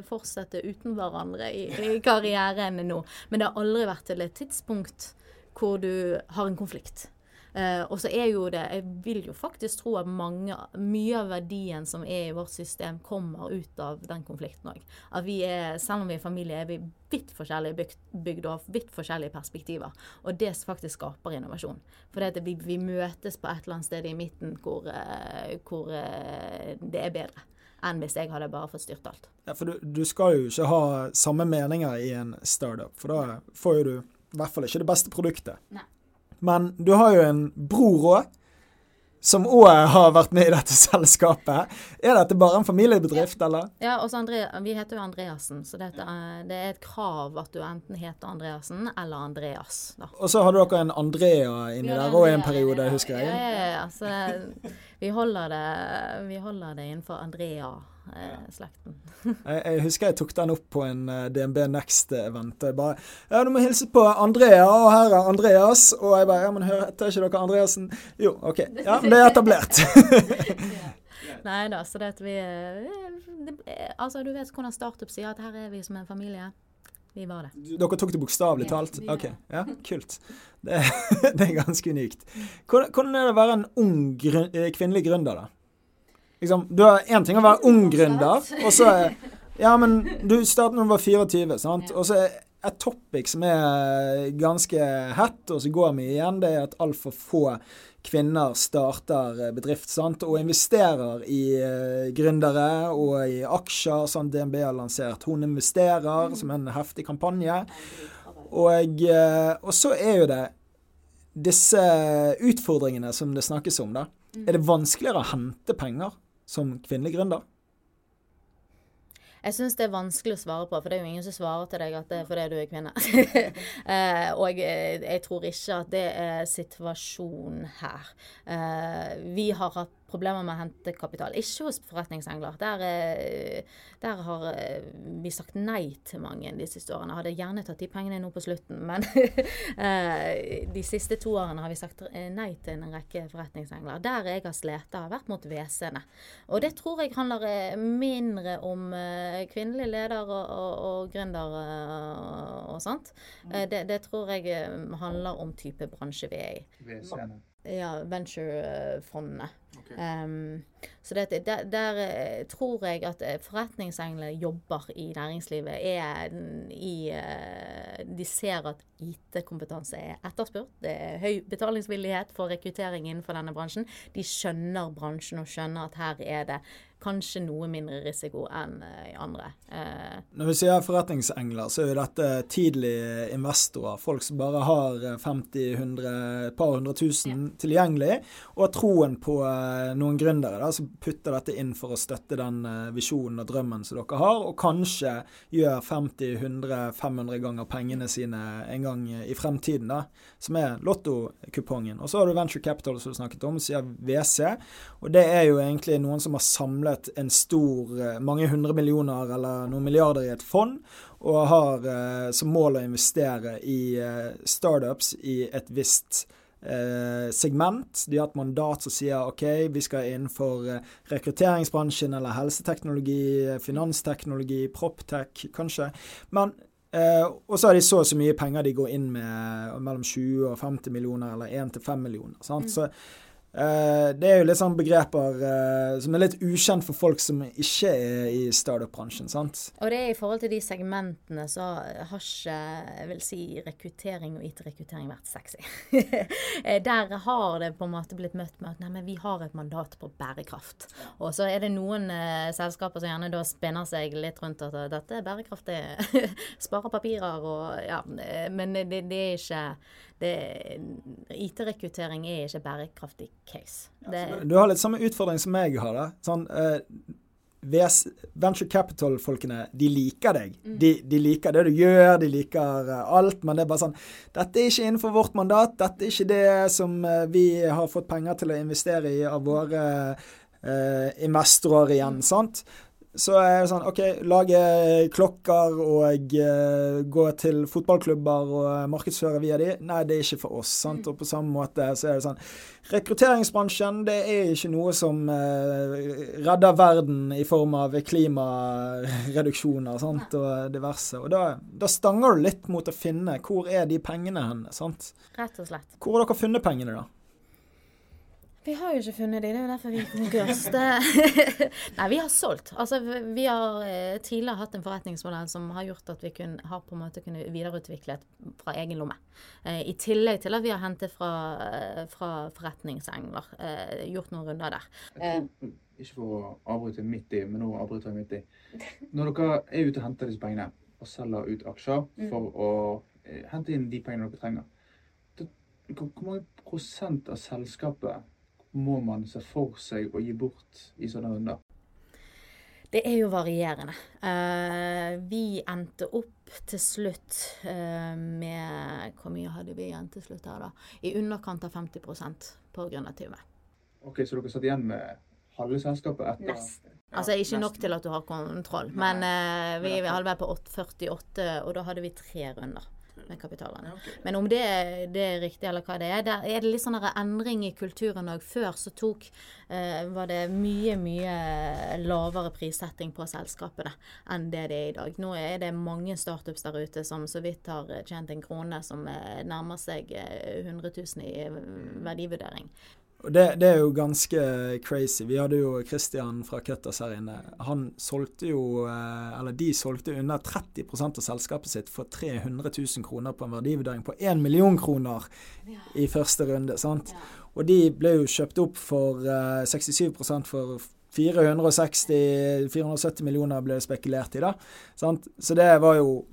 fortsette uten hverandre i, i karrieren nå. Men det har aldri vært til et tidspunkt hvor du har en konflikt. Uh, og så er jo det Jeg vil jo faktisk tro at mange, mye av verdien som er i vårt system, kommer ut av den konflikten òg. At vi er, selv om vi er familie, er vi vidt forskjellige bygd, bygd og vidt forskjellige perspektiver. Og det faktisk skaper innovasjon. For det vi, vi, møtes på et eller annet sted i midten hvor, uh, hvor uh, det er bedre enn hvis jeg hadde bare fått styrt alt. Ja, For du, du, skal jo ikke ha samme meninger i en startup, for da får jo du i hvert fall ikke det beste produktet. Nei. Men du har jo en bror òg, som òg har vært med i dette selskapet. Er dette bare en familiebedrift, ja. eller? Ja, også André, vi heter jo Andreassen, så dette, det er et krav at du enten heter Andreassen eller Andreas. Da. Og så hadde dere en Andrea inni der òg en periode, husker jeg. Ja, ja, ja. Så det, vi, holder det, vi holder det innenfor Andrea eh, slekten. jeg, jeg, husker jeg tok den opp på en eh, DNB Next-event. Jeg bare Ja, du må hilse på Andrea, og her er Andreas. Og jeg bare Ja, men heter ikke dere Andreassen? Jo, OK. Ja, men det er etablert. Nei da, så det at vi eh, det, Altså, du vet hvordan startup sier at her er vi som en familie. Vi var det. Dere tok det bokstavelig talt? Ja, OK. Ja, kult. Det, det, er ganske unikt. Hvordan, er det å være en ung grun, eh, kvinnelig gründer, da? Liksom, Du har én ting å være ung gründer, og så Ja, men du startet når du var 24, sant? Og så er et topic som er ganske hett, og så går mye igjen, det er at altfor få kvinner starter eh, bedrift sant? og investerer i uh, gründere og i aksjer, som DNB har lansert. Hun investerer, som en heftig kampanje. Og, uh, og så er jo det disse utfordringene som det snakkes om, da. Er det vanskeligere å hente penger som kvinnelig gründer? Jeg syns det er vanskelig å svare på, for det er jo ingen som svarer til deg at det er fordi du er kvinne. eh, og jeg, jeg, tror ikke at det er situasjonen her. Eh, vi har hatt problemer med å hente kapital. Ikke hos forretningsengler. Der, eh, der, har eh, vi sagt nei til mange de siste årene. Hadde gjerne tatt de pengene nå på slutten, men eh, de siste to årene har vi sagt nei til en rekke forretningsengler. Der jeg har slitt, har vært mot WC-ene. Og det tror jeg handler mindre om kvinnelige ledere og, og, og gründere og sånt. Det, det, tror jeg handler om type bransje vi er i. Ja, venturefondene. Okay. Um, så det, der, der, eh, tror jeg at forretningsengler jobber i næringslivet. Er i, uh, de ser at IT-kompetanse er etterspurt. Det er høy betalingsvillighet for rekruttering innenfor denne bransjen. De skjønner bransjen og skjønner at her er det kanskje noe mindre risiko enn i andre. Uh, Når vi sier forretningsengler, så er jo dette tidlige investorer. Folk som bare har 50-100, et par hundre tusen ja. tilgjengelig, og troen på noen gründere da, som putter dette inn for å støtte den uh, visjonen og drømmen som dere har, og kanskje gjør 50-100-500 ganger pengene sine en gang i fremtiden, da, som er lottokupongen. Og så har du Venture Capital, som du snakket om, sier WC. Og det er jo egentlig noen som har samlet en stor, uh, mange hundre millioner eller noen milliarder i et fond, og har som mål å investere i startups i et visst eh, segment. De har et mandat som sier OK, vi skal innenfor eh, rekrutteringsbransjen eller helseteknologi, finansteknologi, proptech kanskje. Men Eh, og så har de så og så mye penger de går inn med, mellom 20 og 50 millioner, eller 1 til 5 millioner. Mm. Så det er jo litt sånn begreper uh, som er litt ukjent for folk som ikke er i startup-bransjen. sant? Og det er i forhold til de segmentene så har ikke jeg vil si, rekruttering og IT-rekruttering vært sexy. Eh, der har det på en måte blitt møtt med at nei, men vi har et mandat på bærekraft. Og så er det noen uh, selskaper som gjerne da spinner seg litt rundt at dette er bærekraft, det sparer papirer og ja, Men det, det er ikke IT-rekruttering er ikke bærekraftig case. Det, du har litt samme utfordring som jeg har. da. Sånn, uh, venture capital-folkene, de liker deg. Mm. De, de, liker det du gjør, de liker uh, alt, men det er bare sånn Dette er ikke innenfor vårt mandat. Dette er ikke det som uh, vi har fått penger til å investere i av våre investorer igjen. Sant? Så er det sånn OK, lage klokker og uh, gå til fotballklubber og markedsføre via de. Nei, det er ikke for oss. sant? Mm. Og på samme måte så er det sånn Rekrutteringsbransjen det er ikke noe som uh, redder verden i form av klimareduksjoner sant? og diverse. Og da, da, stanger du litt mot å finne hvor er de pengene hen. sant? Rett og slett. Hvor har dere funnet pengene, da? Vi har jo ikke funnet de, det er jo derfor vi er konkurs. Nei, vi har solgt. Altså, vi har eh, tidligere hatt en forretningsmodell som har gjort at vi kun, har på en måte kunnet videreutvikle fra egen lomme. Eh, I tillegg til at vi har hentet fra, eh, fra forretningsengler. Eh, gjort noen runder der. Tror, ikke for å avbryte midt i, men nå avbryter jeg midt i. Når dere er ute og henter disse pengene, og selger ut aksjer mm. for å eh, hente inn de pengene dere trenger, hvor mange prosent av selskapet må man se for seg å gi bort i sånne runder? Det er jo varierende. Uh, vi endte opp til slutt uh, med Hvor mye hadde vi igjen til slutt her, da? I underkant av 50% på gründerteamet. OK, så dere satt igjen med halve selskapet etter Nesten. Ja, altså ikke nesten. nok til at du har kontroll, men uh, vi er halvveis på 48, og da hadde vi tre runder med kapitalene. Ja, okay. Men om det, det, er riktig eller hva det er, der er det litt sånn endring i kulturen òg. Før så tok eh, var det mye, mye lavere prissetting på selskapene enn det det er i dag. Nå er det mange startups der ute som så vidt har tjent en krone, som eh, nærmer seg 100 eh, 000 i verdivurdering. Og det, det, er jo ganske crazy. Vi hadde jo Christian fra Cutters her inne. Han solgte jo, eh, eller de solgte under 30% av selskapet sitt for 300 000 kroner på en verdivurdering på 1 million kroner i første runde. sant? Og de ble jo kjøpt opp for 67 eh, for 460-470 millioner ble spekulert i, da. Sant? Så det var jo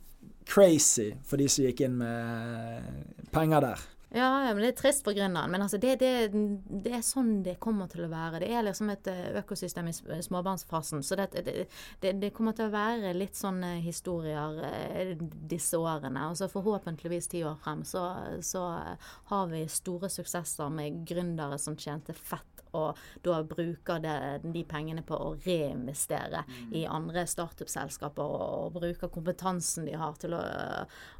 crazy for de som gikk inn med penger der. Ja, men det er trist for gründeren. Men altså, det, det, det, er sånn det kommer til å være. Det er liksom et eh, økosystem i småbarnsfasen. Så det, det, kommer til å være litt sånne historier eh, disse årene. Og så forhåpentligvis ti år frem så, så har vi store suksesser med gründere som tjente fett og da bruker det, de pengene på å reinvestere mm. i andre startup-selskaper og, og, bruker kompetansen de har til å,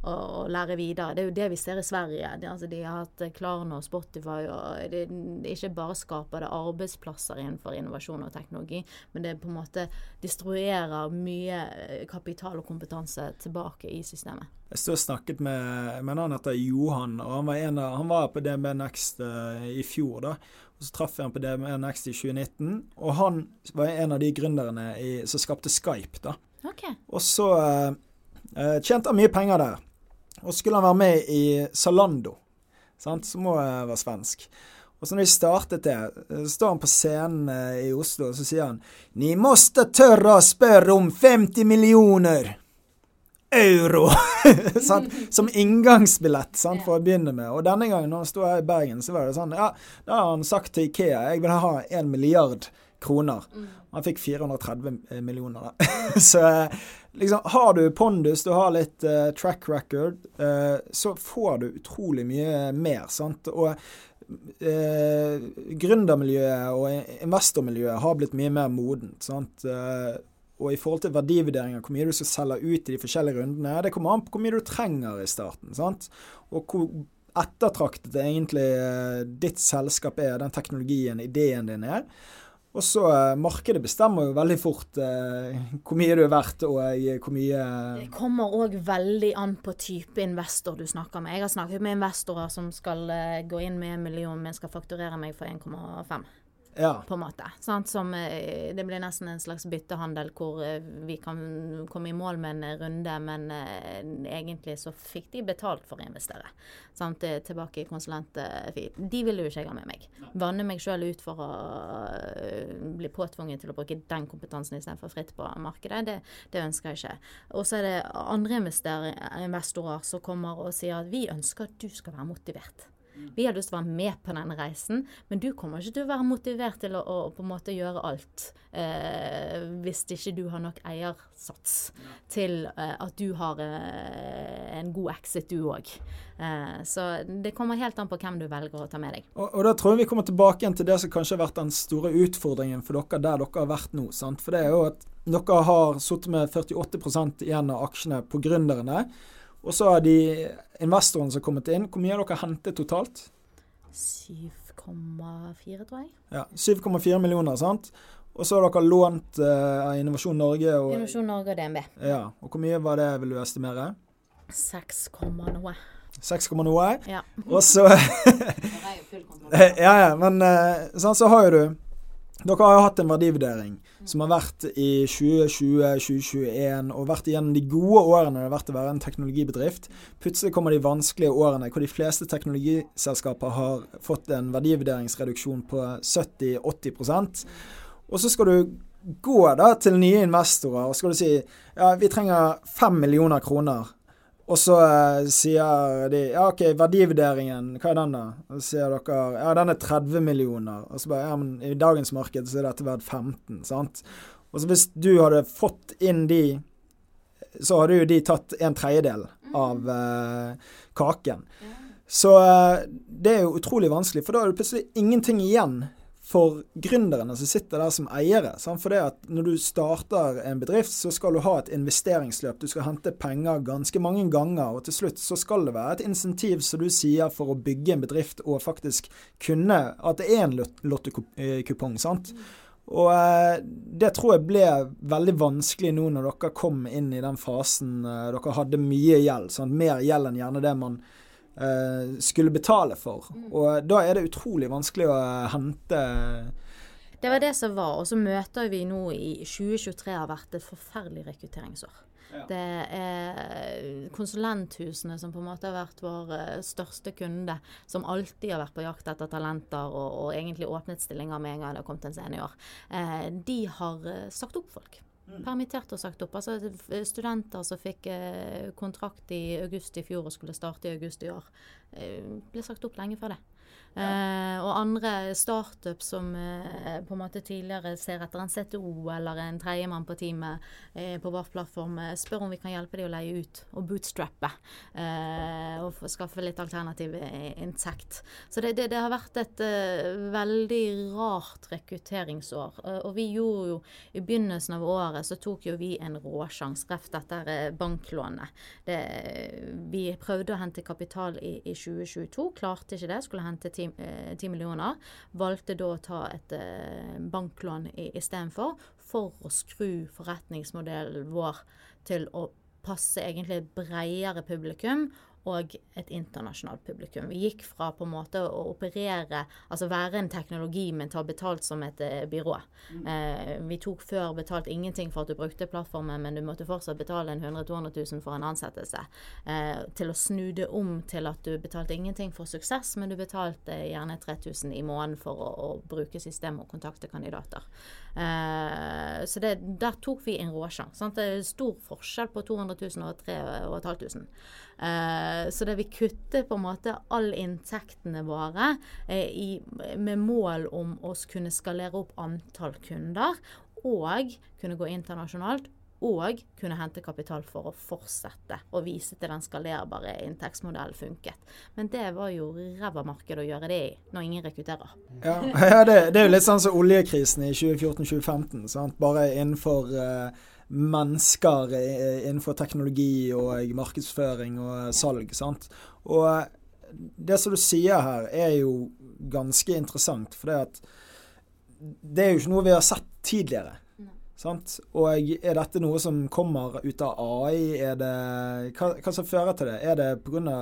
å, å, lære videre. Det er jo det vi ser i Sverige. De, altså, de har hatt Klarna og Spotify, og det, ikke bare skaper det arbeidsplasser innenfor innovasjon og teknologi, men det på en måte destruerer mye kapital og kompetanse tilbake i systemet. Jeg stod og snakket med, med en annen heter Johan, og han var, en av, han var på DB Next uh, i fjor. da, og Så traff jeg han på DMNX Next i 2019, og han var en av de gründerne i, som skapte Skype. da. Okay. Og så uh, tjente han mye penger der. Og skulle han være med i Zalando, sant? som må uh, være svensk. Og så når vi startet det, så står han på scenen i Oslo og så sier han Ni måste tørre å spørre om 50 millioner. Euro sant? som inngangsbillett sant, for å begynne med. Og denne gangen når han sto her i Bergen, så var det sånn Ja, da har han sagt til Ikea jeg vil ha en milliard kroner. Han fikk 430 millioner, da. så liksom, har du pondus, du har litt uh, track record, uh, så får du utrolig mye mer. sant? Og eh, gründermiljøet og investormiljøet har blitt mye mer modent. sant? Og i forhold til verdivurderinger, hvor mye du skal selge ut i de forskjellige rundene, det kommer an på hvor mye du trenger i starten. sant? Og hvor ettertraktet egentlig ditt selskap er, den teknologien, ideen din er. Og så uh, Markedet bestemmer jo veldig fort eh, hvor mye du er verdt og uh, hvor mye Det kommer òg veldig an på type investor du snakker med. Jeg har snakket med investorer som skal gå inn med en million, men skal fakturere meg for 1,5 ja. på en måte. Sant? Som, eh, det blir nesten en slags byttehandel hvor eh, vi kan komme i mål med en runde, men eh, egentlig så fikk de betalt for å investere. Sant? Tilbake i konsulentfeed. De ville jo ikke jeg ha med meg. Vanne meg sjøl ut for å bli påtvunget til å bruke den kompetansen istedenfor fritt på markedet. Det, det ønsker jeg ikke. Og så er det andre investorer som kommer og sier at vi ønsker at du skal være motivert. Vi har lyst til å være med på denne reisen, men du kommer ikke til å være motivert til å, å på en måte gjøre alt eh, hvis ikke du har nok eiersats til eh, at du har eh, en god exit, du òg. Eh, så det kommer helt an på hvem du velger å ta med deg. Og, og da tror jeg vi kommer tilbake igjen til det som kanskje har vært den store utfordringen for dere der dere har vært nå. Sant? For det er jo at dere har sittet med 48 igjen av aksjene på gründerne. Og så har de investorene som har kommet inn. Hvor mye har dere hentet totalt? 7,4, tror jeg. Ja, 7,4 millioner, sant? Og så har dere lånt uh, Innovasjon Norge og Innovasjon Norge og DNB. Ja, og Hvor mye var det, vil du estimere? 6, noe. 6, noe? Ja. Og så Ja, ja, men uh, sånn, så har jo du dere har jo hatt en verdivurdering som har vært i 2020-2021 og vært igjennom de gode årene det har vært å være en teknologibedrift. Plutselig kommer de vanskelige årene hvor de fleste teknologiselskaper har fått en verdivurderingsreduksjon på 70-80% Og så skal du gå da til nye investorer og skal du si ja, vi trenger 5 millioner kroner og så uh, sier de ja, OK, verdivurderingen, hva er den, da? Og så sier dere ja, den er 30 millioner. Og så bare ja, men i dagens marked så er dette verdt 15, sant? Og så hvis du hadde fått inn de, så hadde jo de tatt en tredjedel av uh, kaken. Så uh, det er jo utrolig vanskelig, for da er det plutselig ingenting igjen for gründerne som sitter der som eiere. Sant? For det at når du starter en bedrift, så skal du ha et investeringsløp. Du skal hente penger ganske mange ganger, og til slutt så skal det være et insentiv, som du sier, for å bygge en bedrift og faktisk kunne At det er en lottekupong. sant? Og eh, det tror jeg ble veldig vanskelig nå når dere kom inn i den fasen eh, dere hadde mye gjeld. Sant? Mer gjeld enn gjerne det man uh, skulle betale for. Mm. Og da er det utrolig vanskelig å hente Det var det som var. Og så møter vi nå i 2023 har vært et forferdelig rekrutteringsår. Ja. Det er konsulenthusene som på en måte har vært vår eh, største kunde, som alltid har vært på jakt etter talenter og, og egentlig åpnet stillinger med en gang det har kommet en senior. Eh, de har sagt opp folk. Mm. Permittert og sagt opp. Altså studenter som fikk eh, kontrakt i august i fjor og skulle starte i august i år, eh, ble sagt opp lenge før det. Eh, og andre startup som eh, på en måte tidligere ser etter en CTO eller en tredjemann på teamet eh, på vår plattform, spør om vi kan hjelpe dem å leie ut og bootstrappe. Og skaffe litt alternativ inntekt. Så det, det, det, har vært et veldig rart rekrutteringsår. og vi gjorde jo i begynnelsen av året så tok jo vi en råsjanse, rett etter banklånet. Det, vi prøvde å hente kapital i, i 2022, klarte ikke det. Skulle hente 10 10, 10 eh, millioner, valgte da å ta et eh, banklån istedenfor, for å skru forretningsmodellen vår til å passe egentlig et bredere publikum, og et internasjonalt publikum. Vi gikk fra på en måte å operere, altså være en teknologi, men ta betalt som et eh, byrå. Mm. Eh, vi tok før betalt ingenting for at du brukte plattformen, men du måtte fortsatt betale en 100 000-200 000 for en ansettelse. Eh, til å snu det om til at du betalte ingenting for suksess, men du betalte gjerne 3000 i måneden for å, å bruke systemet og kontakte kandidater. Eh, så det, der tok vi en råsjanse. Det er stor forskjell på 200 000 og 3500. Eh, så det vi kutter på en måte all inntektene våre eh, i, med mål om å kunne skalere opp antall kunder og kunne gå internasjonalt og kunne hente kapital for å fortsette og vise til den skalerbare inntektsmodellen funket. Men det var jo ræva marked å gjøre det i, når ingen rekrutterer. Ja, ja det, det, er jo litt sånn som oljekrisen i 2014-2015. Bare innenfor uh, mennesker innenfor teknologi og markedsføring og salg. sant? Og det som du sier her, er jo ganske interessant. For det, at det er jo ikke noe vi har sett tidligere. Sant? Og er dette noe som kommer ut av AI? Er det, hva, hva som fører til det? Er det pga.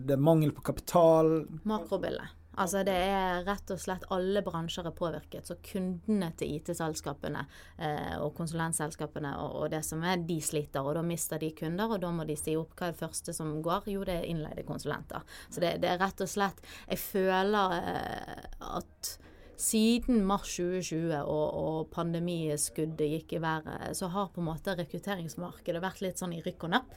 det mangel på kapital? Makrobildet. Altså det er rett og slett alle bransjer er påvirket. Så kundene til IT-selskapene eh, og konsulentselskapene og, og, det som er, de sliter. Og da mister de kunder, og da må de si opp. Hva er det første som går? Jo, det er innleide konsulenter. Så det, det er rett og slett Jeg føler eh, at siden mars 2020 og, og pandemiskuddet gikk i været, så har på en måte rekrutteringsmarkedet vært litt sånn i rykk og napp.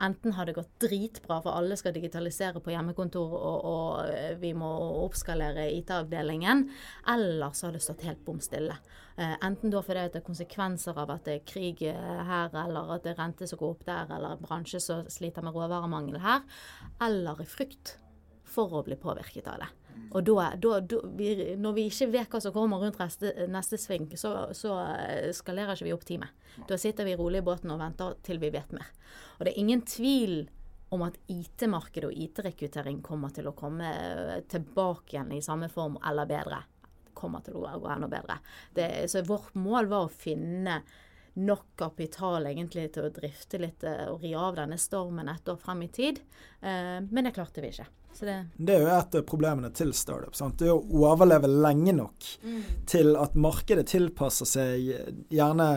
Enten har det gått dritbra, for alle skal digitalisere på hjemmekontor og, og eh, vi må oppskalere IT-avdelingen, eller så har det stått helt bom stille. Eh, enten da fordi det er konsekvenser av at det er krig eh, her, eller at det er rente som går opp der, eller bransje som sliter med råvaremangel her, eller i frykt for å bli påvirket av det. Og da, da, da vi, når vi ikke vet hva som kommer rundt neste, neste sving, så, så, eh, skalerer ikke vi opp teamet. Da sitter vi rolig i båten og venter til vi vet mer. Og det er ingen tvil om at IT-markedet og IT-rekruttering kommer til å komme tilbake igjen i samme form eller bedre. Det kommer til å gå enda bedre. Det, så vårt mål var å finne nok kapital egentlig til å drifte litt eh, og ri av denne stormen et år frem i tid. Men det klarte vi ikke. Det... det... er jo et av problemene til startup. Sant? Det er å overleve lenge nok mm. til at markedet tilpasser seg gjerne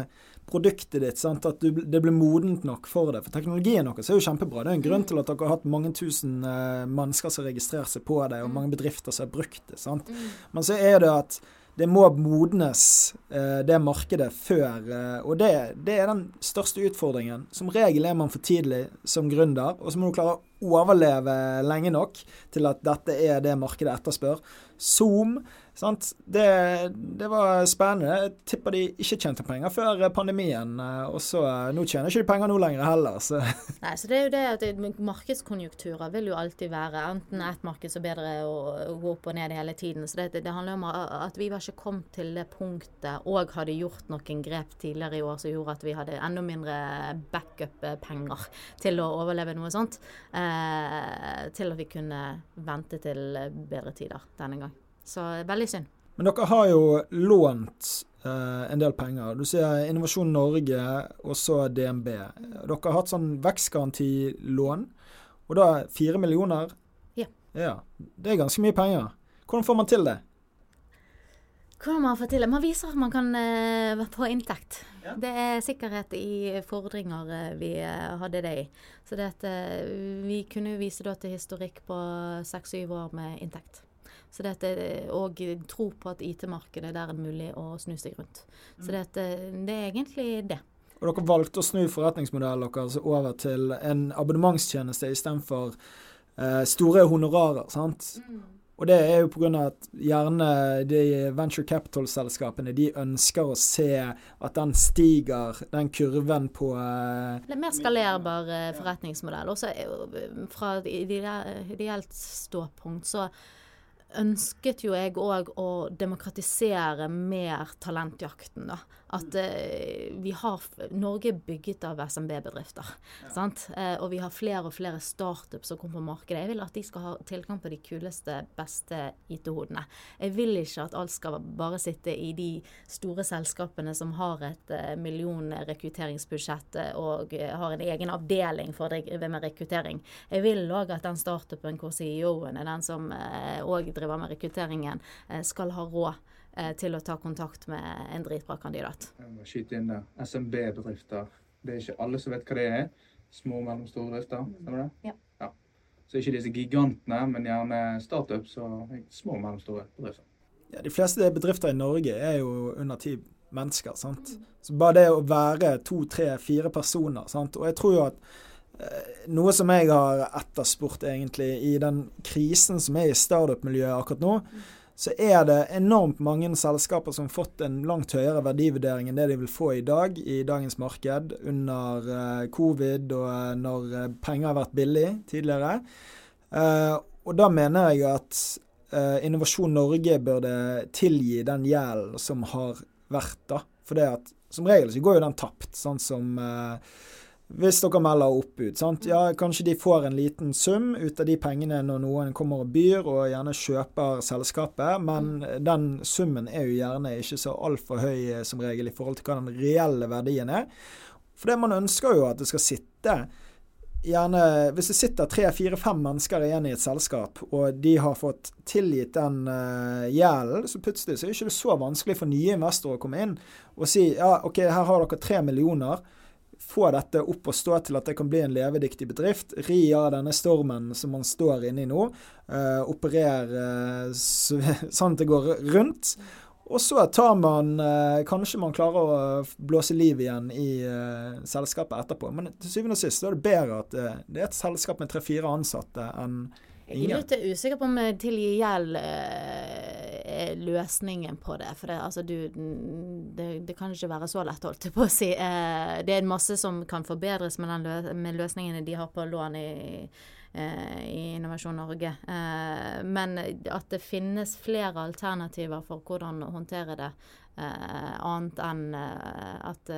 produktet ditt. Sant? At du, det blir modent nok for det. For teknologien deres er jo kjempebra. Det er en grunn til at dere har hatt mange tusen uh, mennesker som registrerer seg på det, og mm. mange bedrifter som har brukt det. Sant? Mm. Men så er det at det må modnes, uh, det markedet, før. Uh, og det, det, er den største utfordringen. Som regel er man for tidlig som gründer, og så må du klare å overleve lenge nok til at dette er det markedet etterspør. Zoom det, det, var spennende. Jeg tipper de ikke tjente penger før pandemien. Og så Nå tjener ikke de penger nå lenger heller. Så. Nei, så det er jo det at Markedskonjunkturer vil jo alltid være enten ett marked så bedre å gå opp og ned hele tiden. Så det, det handler om at vi var ikke kommet til det punktet og hadde gjort noen grep tidligere i år som gjorde at vi hadde enda mindre backup-penger til å overleve noe sånt. Eh, til at vi kunne vente til bedre tider denne gang. Så veldig synd. Men dere har jo lånt eh, en del penger. Du ser Innovasjon Norge og så DNB. Dere har hatt sånn vekstgarantilån, og da fire millioner? Ja. ja. Det er ganske mye penger. Hvordan får man til det? Hvordan man får til det? Man viser at man kan uh, få inntekt. Ja. Det er sikkerhet i fordringer uh, vi uh, hadde det i. Så det at, vi kunne vise da til historikk på seks-syv år med inntekt. Så det er òg tro på at IT-markedet der er mulig å snu seg rundt. Så det, det er egentlig det. Og dere valgte å snu forretningsmodellen deres over til en abonnementstjeneste istedenfor eh, store honorarer. sant? Mm. Og det er jo pga. at gjerne de venture capital-selskapene de ønsker å se at den stiger, den kurven på uh, Litt mer skalerbar uh, forretningsmodell. Også fra ideelt ståpunkt så ønsket jo jeg òg å demokratisere mer talentjakten, da. At uh, vi har Norge er bygget av SMB-bedrifter. Ja. Uh, og vi har flere og flere startups som kommer på markedet. Jeg vil at de skal ha tilgang på de kuleste, beste IT-hodene. Jeg vil ikke at alt skal bare sitte i de store selskapene som har et uh, million rekrutteringsbudsjett og har en egen avdeling for å drive med rekruttering. Jeg vil òg at den startupen hvor CEO-en er den som òg driver med rekrutteringen, skal ha råd Eh, til å ta kontakt med en dritbra kandidat. Jeg må skyte inn der. SMB-bedrifter. Det er ikke alle som vet hva det er. Små og mellomstore bedrifter. Stemmer det? Ja. ja. Så ikke disse gigantene, men gjerne startups og små og mellomstore bedrifter. Ja, De fleste bedrifter i Norge er jo under ti mennesker. sant? Så bare det å være to, tre, fire personer. sant? Og jeg tror jo at eh, noe som jeg har etterspurt egentlig i den krisen som er i startup-miljøet akkurat nå, så er det enormt mange selskaper som har fått en langt høyere verdivurdering enn det de vil få i dag i dagens marked, under uh, covid og uh, når uh, penger har vært billig tidligere. og da mener jeg at Innovasjon Norge burde tilgi den gjelden som har vært, da. For det at som regel så går jo den tapt, sånn som hvis dere melder oppbud. Sant? Ja, kanskje de får en liten sum ut av de pengene når noen kommer og byr og gjerne kjøper selskapet, men den summen er jo gjerne ikke så altfor høy eh, som regel i forhold til hva den reelle verdien er. For det man ønsker jo at det skal sitte gjerne Hvis det sitter tre, fire, fem mennesker igjen i et selskap, og de har fått tilgitt den uh, gjelden, så plutselig så er det ikke så vanskelig for nye investorer å komme inn og si ja, OK, her har dere tre millioner få dette opp og stå til at det kan bli en levedyktig bedrift. Ri av denne stormen som man står inne i nå. Uh, operere uh, sånn at det går rundt. Og så tar man uh, Kanskje man klarer å blåse liv igjen i selskapet etterpå. Men til syvende og sist er det bedre at det er et selskap med tre-fire ansatte enn jeg er litt usikker på om tilgi gjeld eh, er løsningen på det. For det, altså, du, det, det, kan ikke være så lett, holdt jeg på å si. Eh, det er masse som kan forbedres med, lø med løsningene de har på lån i, eh, i Innovasjon Norge. Men at det finnes flere alternativer for hvordan å håndtere det, annet enn at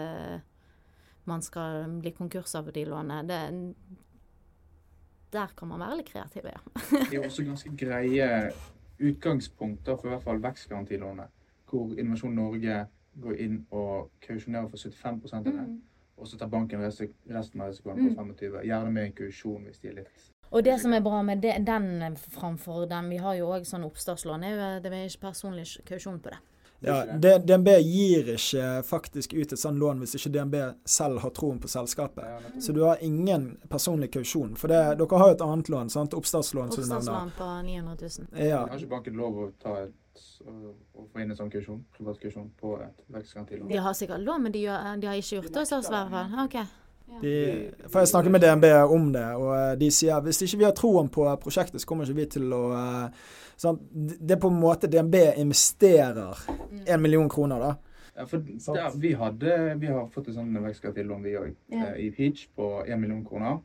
man skal bli konkurs av de lånene. Det, der kan man være litt kreativ, ja. det er også ganske greie utgangspunkter for i hvert fall vekstgarantilånet, hvor Innovasjon Norge går inn og kausjonerer for 75 av det. Mm. Og så tar banken resten av risikoen på 25 mm. Gjerne med en kausjon hvis de er litt og det som er bra med det, den framfor den, vi har jo òg sånn oppstartslån, er jo det er ikke personlig kausjon på det. Ja, DNB gir ikke faktisk ut et sånt lån hvis ikke DNB selv har troen på selskapet. Så du har ingen personlig kausjon. For det, dere har jo et annet lån, sant? oppstartslån. Oppstartslån på 900 000. Ja. Har ikke banken lov å ta et, å få inn en sånn kausjon, Privatkausjon på et vekstgarantilån? De har sikkert lån, men de, de har ikke gjort det hos oss i hvert fall. Okay. De, for Jeg snakket med DNB om det, og eh, de sier hvis ikke vi har troen på prosjektet, så kommer ikke vi til å uh, Sånn, det er på en måte DNB investerer mm. million kroner, da. Ja, for ja, vi, hadde, vi har fått et sånt vekstkartillån, vi òg, ja. Eh, i Peach på 1 million kroner.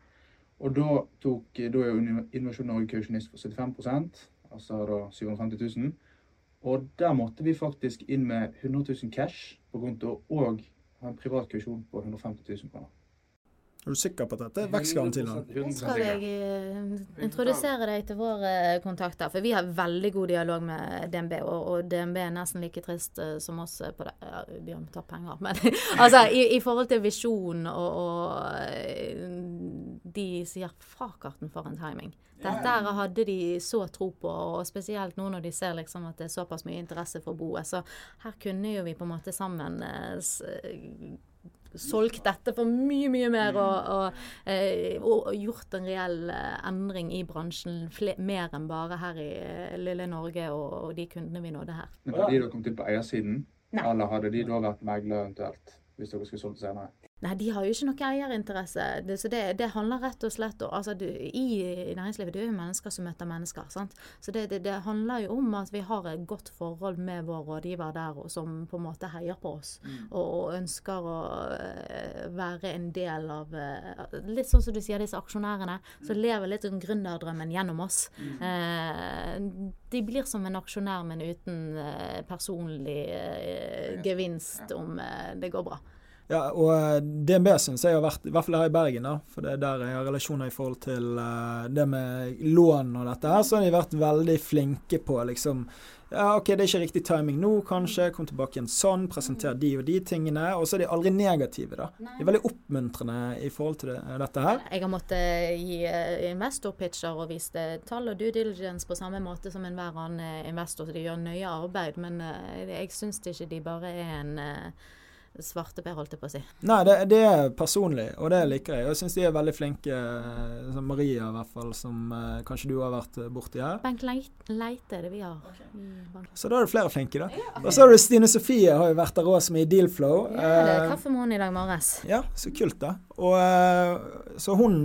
Og da, tok, da er Innovasjon Norge kausjonist for 75% altså da 750 000. Og der måtte vi faktisk inn med 100 000 cash på konto og ha en privat kausjon på 150 000 kroner. Er du sikker på at dette er Nå Skal jeg uh, introdusere deg til våre kontakter? For vi har veldig god dialog med DNB, og, og DNB er nesten like trist uh, som oss på det. Ja, har tatt penger, men altså i, i, forhold til visjon og, og De sier frakarten for en timing. Dette her hadde de så tro på, og spesielt nå når de ser liksom at det er såpass mye interesse for boet. Så her kunne jo vi på en måte sammen solgt dette for mye, mye mer og, og, og, og gjort en reell eh, endring i bransjen. mer enn bare her i eh, lille Norge og, og de kundene vi nådde her. Men Hadde de da kommet inn på eiersiden, Nei. eller hadde de da vært megler eventuelt? Hvis dere skulle solgt senere? Nei, de har jo ikke noe eierinteresse. Det, så det, det, handler rett og slett om altså, du, I næringslivet det er jo mennesker som møter mennesker. sant? Så det, det, det, handler jo om at vi har et godt forhold med vår rådgiver der, som på en måte heier på oss. Mm. Og, og, ønsker å uh, være en del av uh, Litt sånn som du sier, disse aksjonærene som mm. lever litt om gründerdrømmen gjennom oss. Mm. Uh, de blir som en aksjonær, men uten personlig gevinst om det går bra. Ja, og eh, DNB syns jeg har vært, i hvert fall her i Bergen, da, for det er der jeg har relasjoner i forhold til uh, det med lån og dette her, så har de vært veldig flinke på liksom ja, OK, det er ikke riktig timing nå, kanskje. Kom tilbake igjen sånn. Presenter de og de tingene. Og så er de aldri negative, da. De er veldig oppmuntrende i forhold til det, dette her. Jeg har måttet gi investorpitcher og vise tall og due diligence på samme måte som enhver annen investor. Så de gjør nøye arbeid. Men jeg syns ikke de bare er en svarteper, holdt jeg på å si. Nei, det, det, er personlig, og det liker jeg. Og jeg syns de er veldig flinke, som Maria i hvert fall, som eh, kanskje du har vært eh, borti her. Bank Leite er det vi har. Okay. Så da er det flere flinke, da. Ja. Og så har du Stine Sofie, har jo vært der òg, som er i Dealflow. Ja, det er eh, kaffemåned i dag morges. Ja, så kult, da. Og så hun,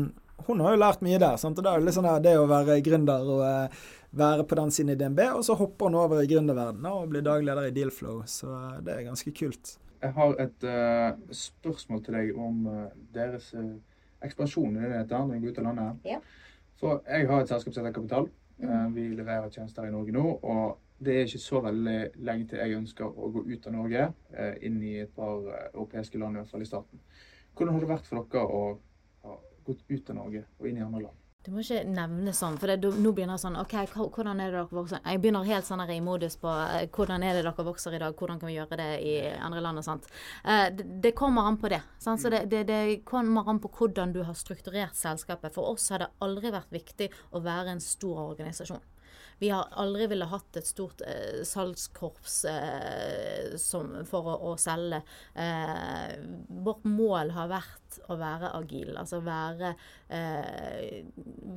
hun har jo lært mye der. Sant? Og det er litt sånn det å være gründer og være på den siden i DNB, og så hopper hun over i gründerverdenen og blir daglig leder i Dealflow. Så det er ganske kult. Jeg har et uh, spørsmål til deg om uh, deres uh, ekspansjon i dette, når dere går ut av landet. Ja. For jeg har et selskap som heter Kapital. Mm. vi leverer tjenester i Norge nå. Og det er ikke så veldig lenge til jeg ønsker å gå ut av Norge, inn i et par europeiske land, i hvert fall i starten. Hvordan har det vært for dere å ha gått ut av Norge og inn i andre land? Du må ikke nevne sånn, for det, nå begynner jeg sånn OK, hvordan er det dere vokser? Jeg begynner helt sånn i modus på uh, hvordan er det dere vokser i dag, hvordan kan vi gjøre det i andre land og sånt. Uh, det, det, kommer an på det. Sant? Så det, det, det, kommer an på hvordan du har strukturert selskapet. For oss har det aldri vært viktig å være en stor organisasjon. Vi har aldri ville hatt et stort eh, salgskorps eh, som, for å, å selge. Eh, vårt mål har vært å være agil. Altså være eh,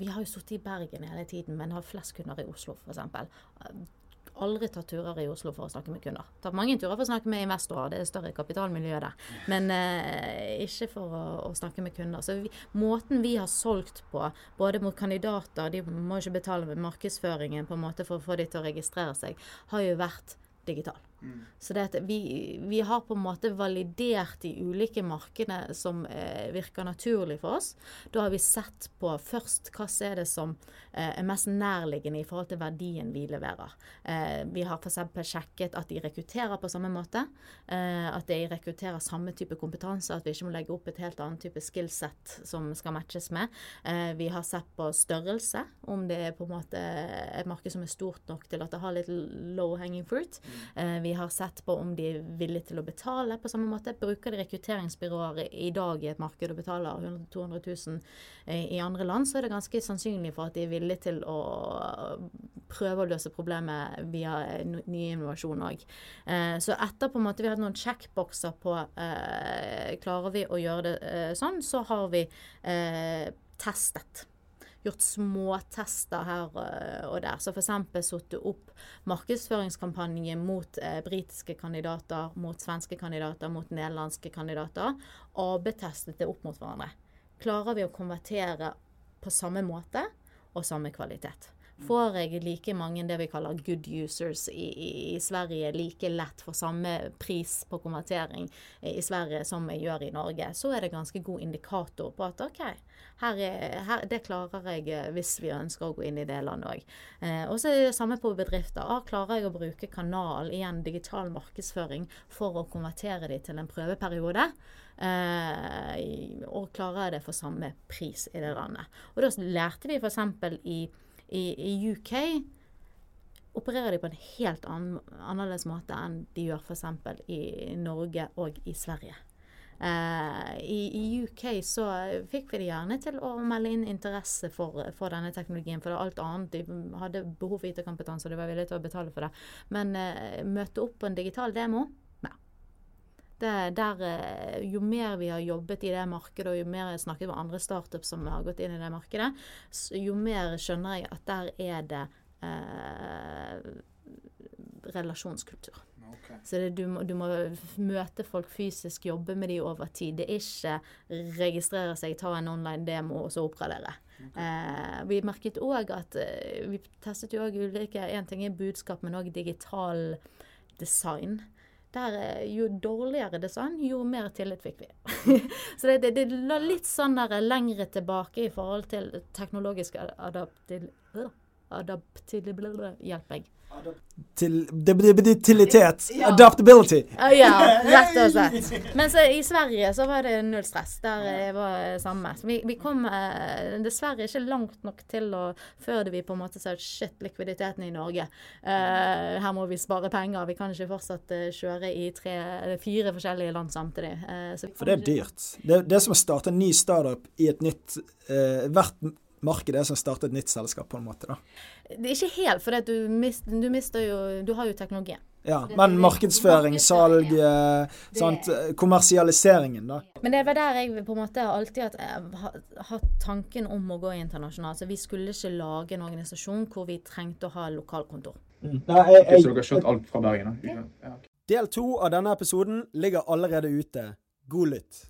Vi har jo sittet i Bergen hele tiden, men har flest kunder i Oslo, f.eks aldri tatt turer i Oslo for å snakke med kunder. Tatt mange turer for å snakke med investorer, det er større kapitalmiljø der. Men eh, ikke for å, å, snakke med kunder. Så vi, måten vi har solgt på, både mot kandidater, de må ikke betale med markedsføringen på en måte for å få de til å registrere seg, har jo vært digital. Mm. Så det vi, vi, har på en måte validert de ulike markedene som eh, virker naturlig for oss. Da har vi sett på først hva er det som eh, er mest nærliggende i forhold til verdien vi leverer. Eh, vi har f.eks. sjekket at de rekrutterer på samme måte. Eh, at de rekrutterer samme type kompetanse. At vi ikke må legge opp et helt annet type skillset som skal matches med. Eh, vi har sett på størrelse. Om det er på en måte et marked som er stort nok til at det har litt low hanging fruit. Mm. Har sett på om de er villige til å betale på samme måte. Bruker de rekrutteringsbyråer i dag i et marked og betaler 100 200 000 i andre land, så er det ganske sannsynlig for at de er villige til å prøve å løse problemet via ny innovasjon òg. Eh, så etter på en måte vi har hatt noen checkboxer på eh, klarer vi å gjøre det eh, sånn, så har vi testet gjort småtester her eh, og der. Så f.eks. satt opp markedsføringskampanjer mot eh, britiske kandidater, mot svenske kandidater, mot nederlandske kandidater. AB-testet det opp mot hverandre. Klarer vi å konvertere på samme måte og samme kvalitet? Får jeg like mange det vi kaller good users i, i, i, Sverige like lett for samme pris på konvertering i Sverige som jeg gjør i Norge, så er det ganske god indikator på at OK, her er, her, det klarer jeg eh, hvis vi ønsker å gå inn i det landet òg. Eh, og så er det samme på bedrifter. Ah, klarer jeg å bruke kanal, igjen digital markedsføring, for å konvertere de til en prøveperiode? Eh, og klarer jeg det for samme pris i det landet? Og da lærte vi f.eks. i i, i UK opererer de på en helt annen, annerledes måte enn de gjør f.eks. i Norge og i Sverige. Eh, i, i, UK så fikk vi det gjerne til å melde inn interesse for, for denne teknologien. For det alt annet, de hadde behov for IT-kompetanse, og de var villige til å betale for det. Men eh, møte opp på en digital demo det, der, eh, jo mer vi har jobbet i det markedet, og jo mer jeg snakket med andre startups som har gått inn i det markedet, jo mer skjønner jeg at der er det eh, relasjonskultur. Okay. Så det, du, må, du må møte folk fysisk, jobbe med de over tid. Det er ikke registrere seg, ta en online demo og så oppgradere. Eh, vi merket òg at eh, Vi testet jo òg ulike En ting er budskap, men òg digital design. Der, eh, jo dårligere design, jo mer tillit fikk vi. så det, det, det la litt sånn der lengre tilbake i forhold til teknologisk adaptil... øh, Hjelp meg. Til debilitilitet. Adaptability. Ja, ja, rett og slett. Mens i Sverige så var det null stress. Der eh, var det samme. Så vi, vi kom eh, dessverre ikke langt nok til å Før vi på en måte sa shit, likviditeten i Norge. Uh, her må vi spare penger. Vi kan ikke fortsatt kjøre i tre, eller fire forskjellige land samtidig. Uh, så vi For det er dyrt. Det, det er som å starte en ny startup i et nytt uh, Hvert marked er som å starte et nytt selskap, på en måte. da. Det er ikke helt, for du, mist, du mister jo Du har jo teknologien. Ja, Men markedsføring, salg, ja. sant, eh, kommersialiseringen, da. Men det var der jeg på en måte alltid eh, hatt tanken om å gå internasjonalt. Så vi skulle ikke lage en organisasjon hvor vi trengte å ha lokalkontor. Nei, Ok, så dere har kjørt alt fra Bergen? Del to av denne episoden ligger allerede ute. God lytt.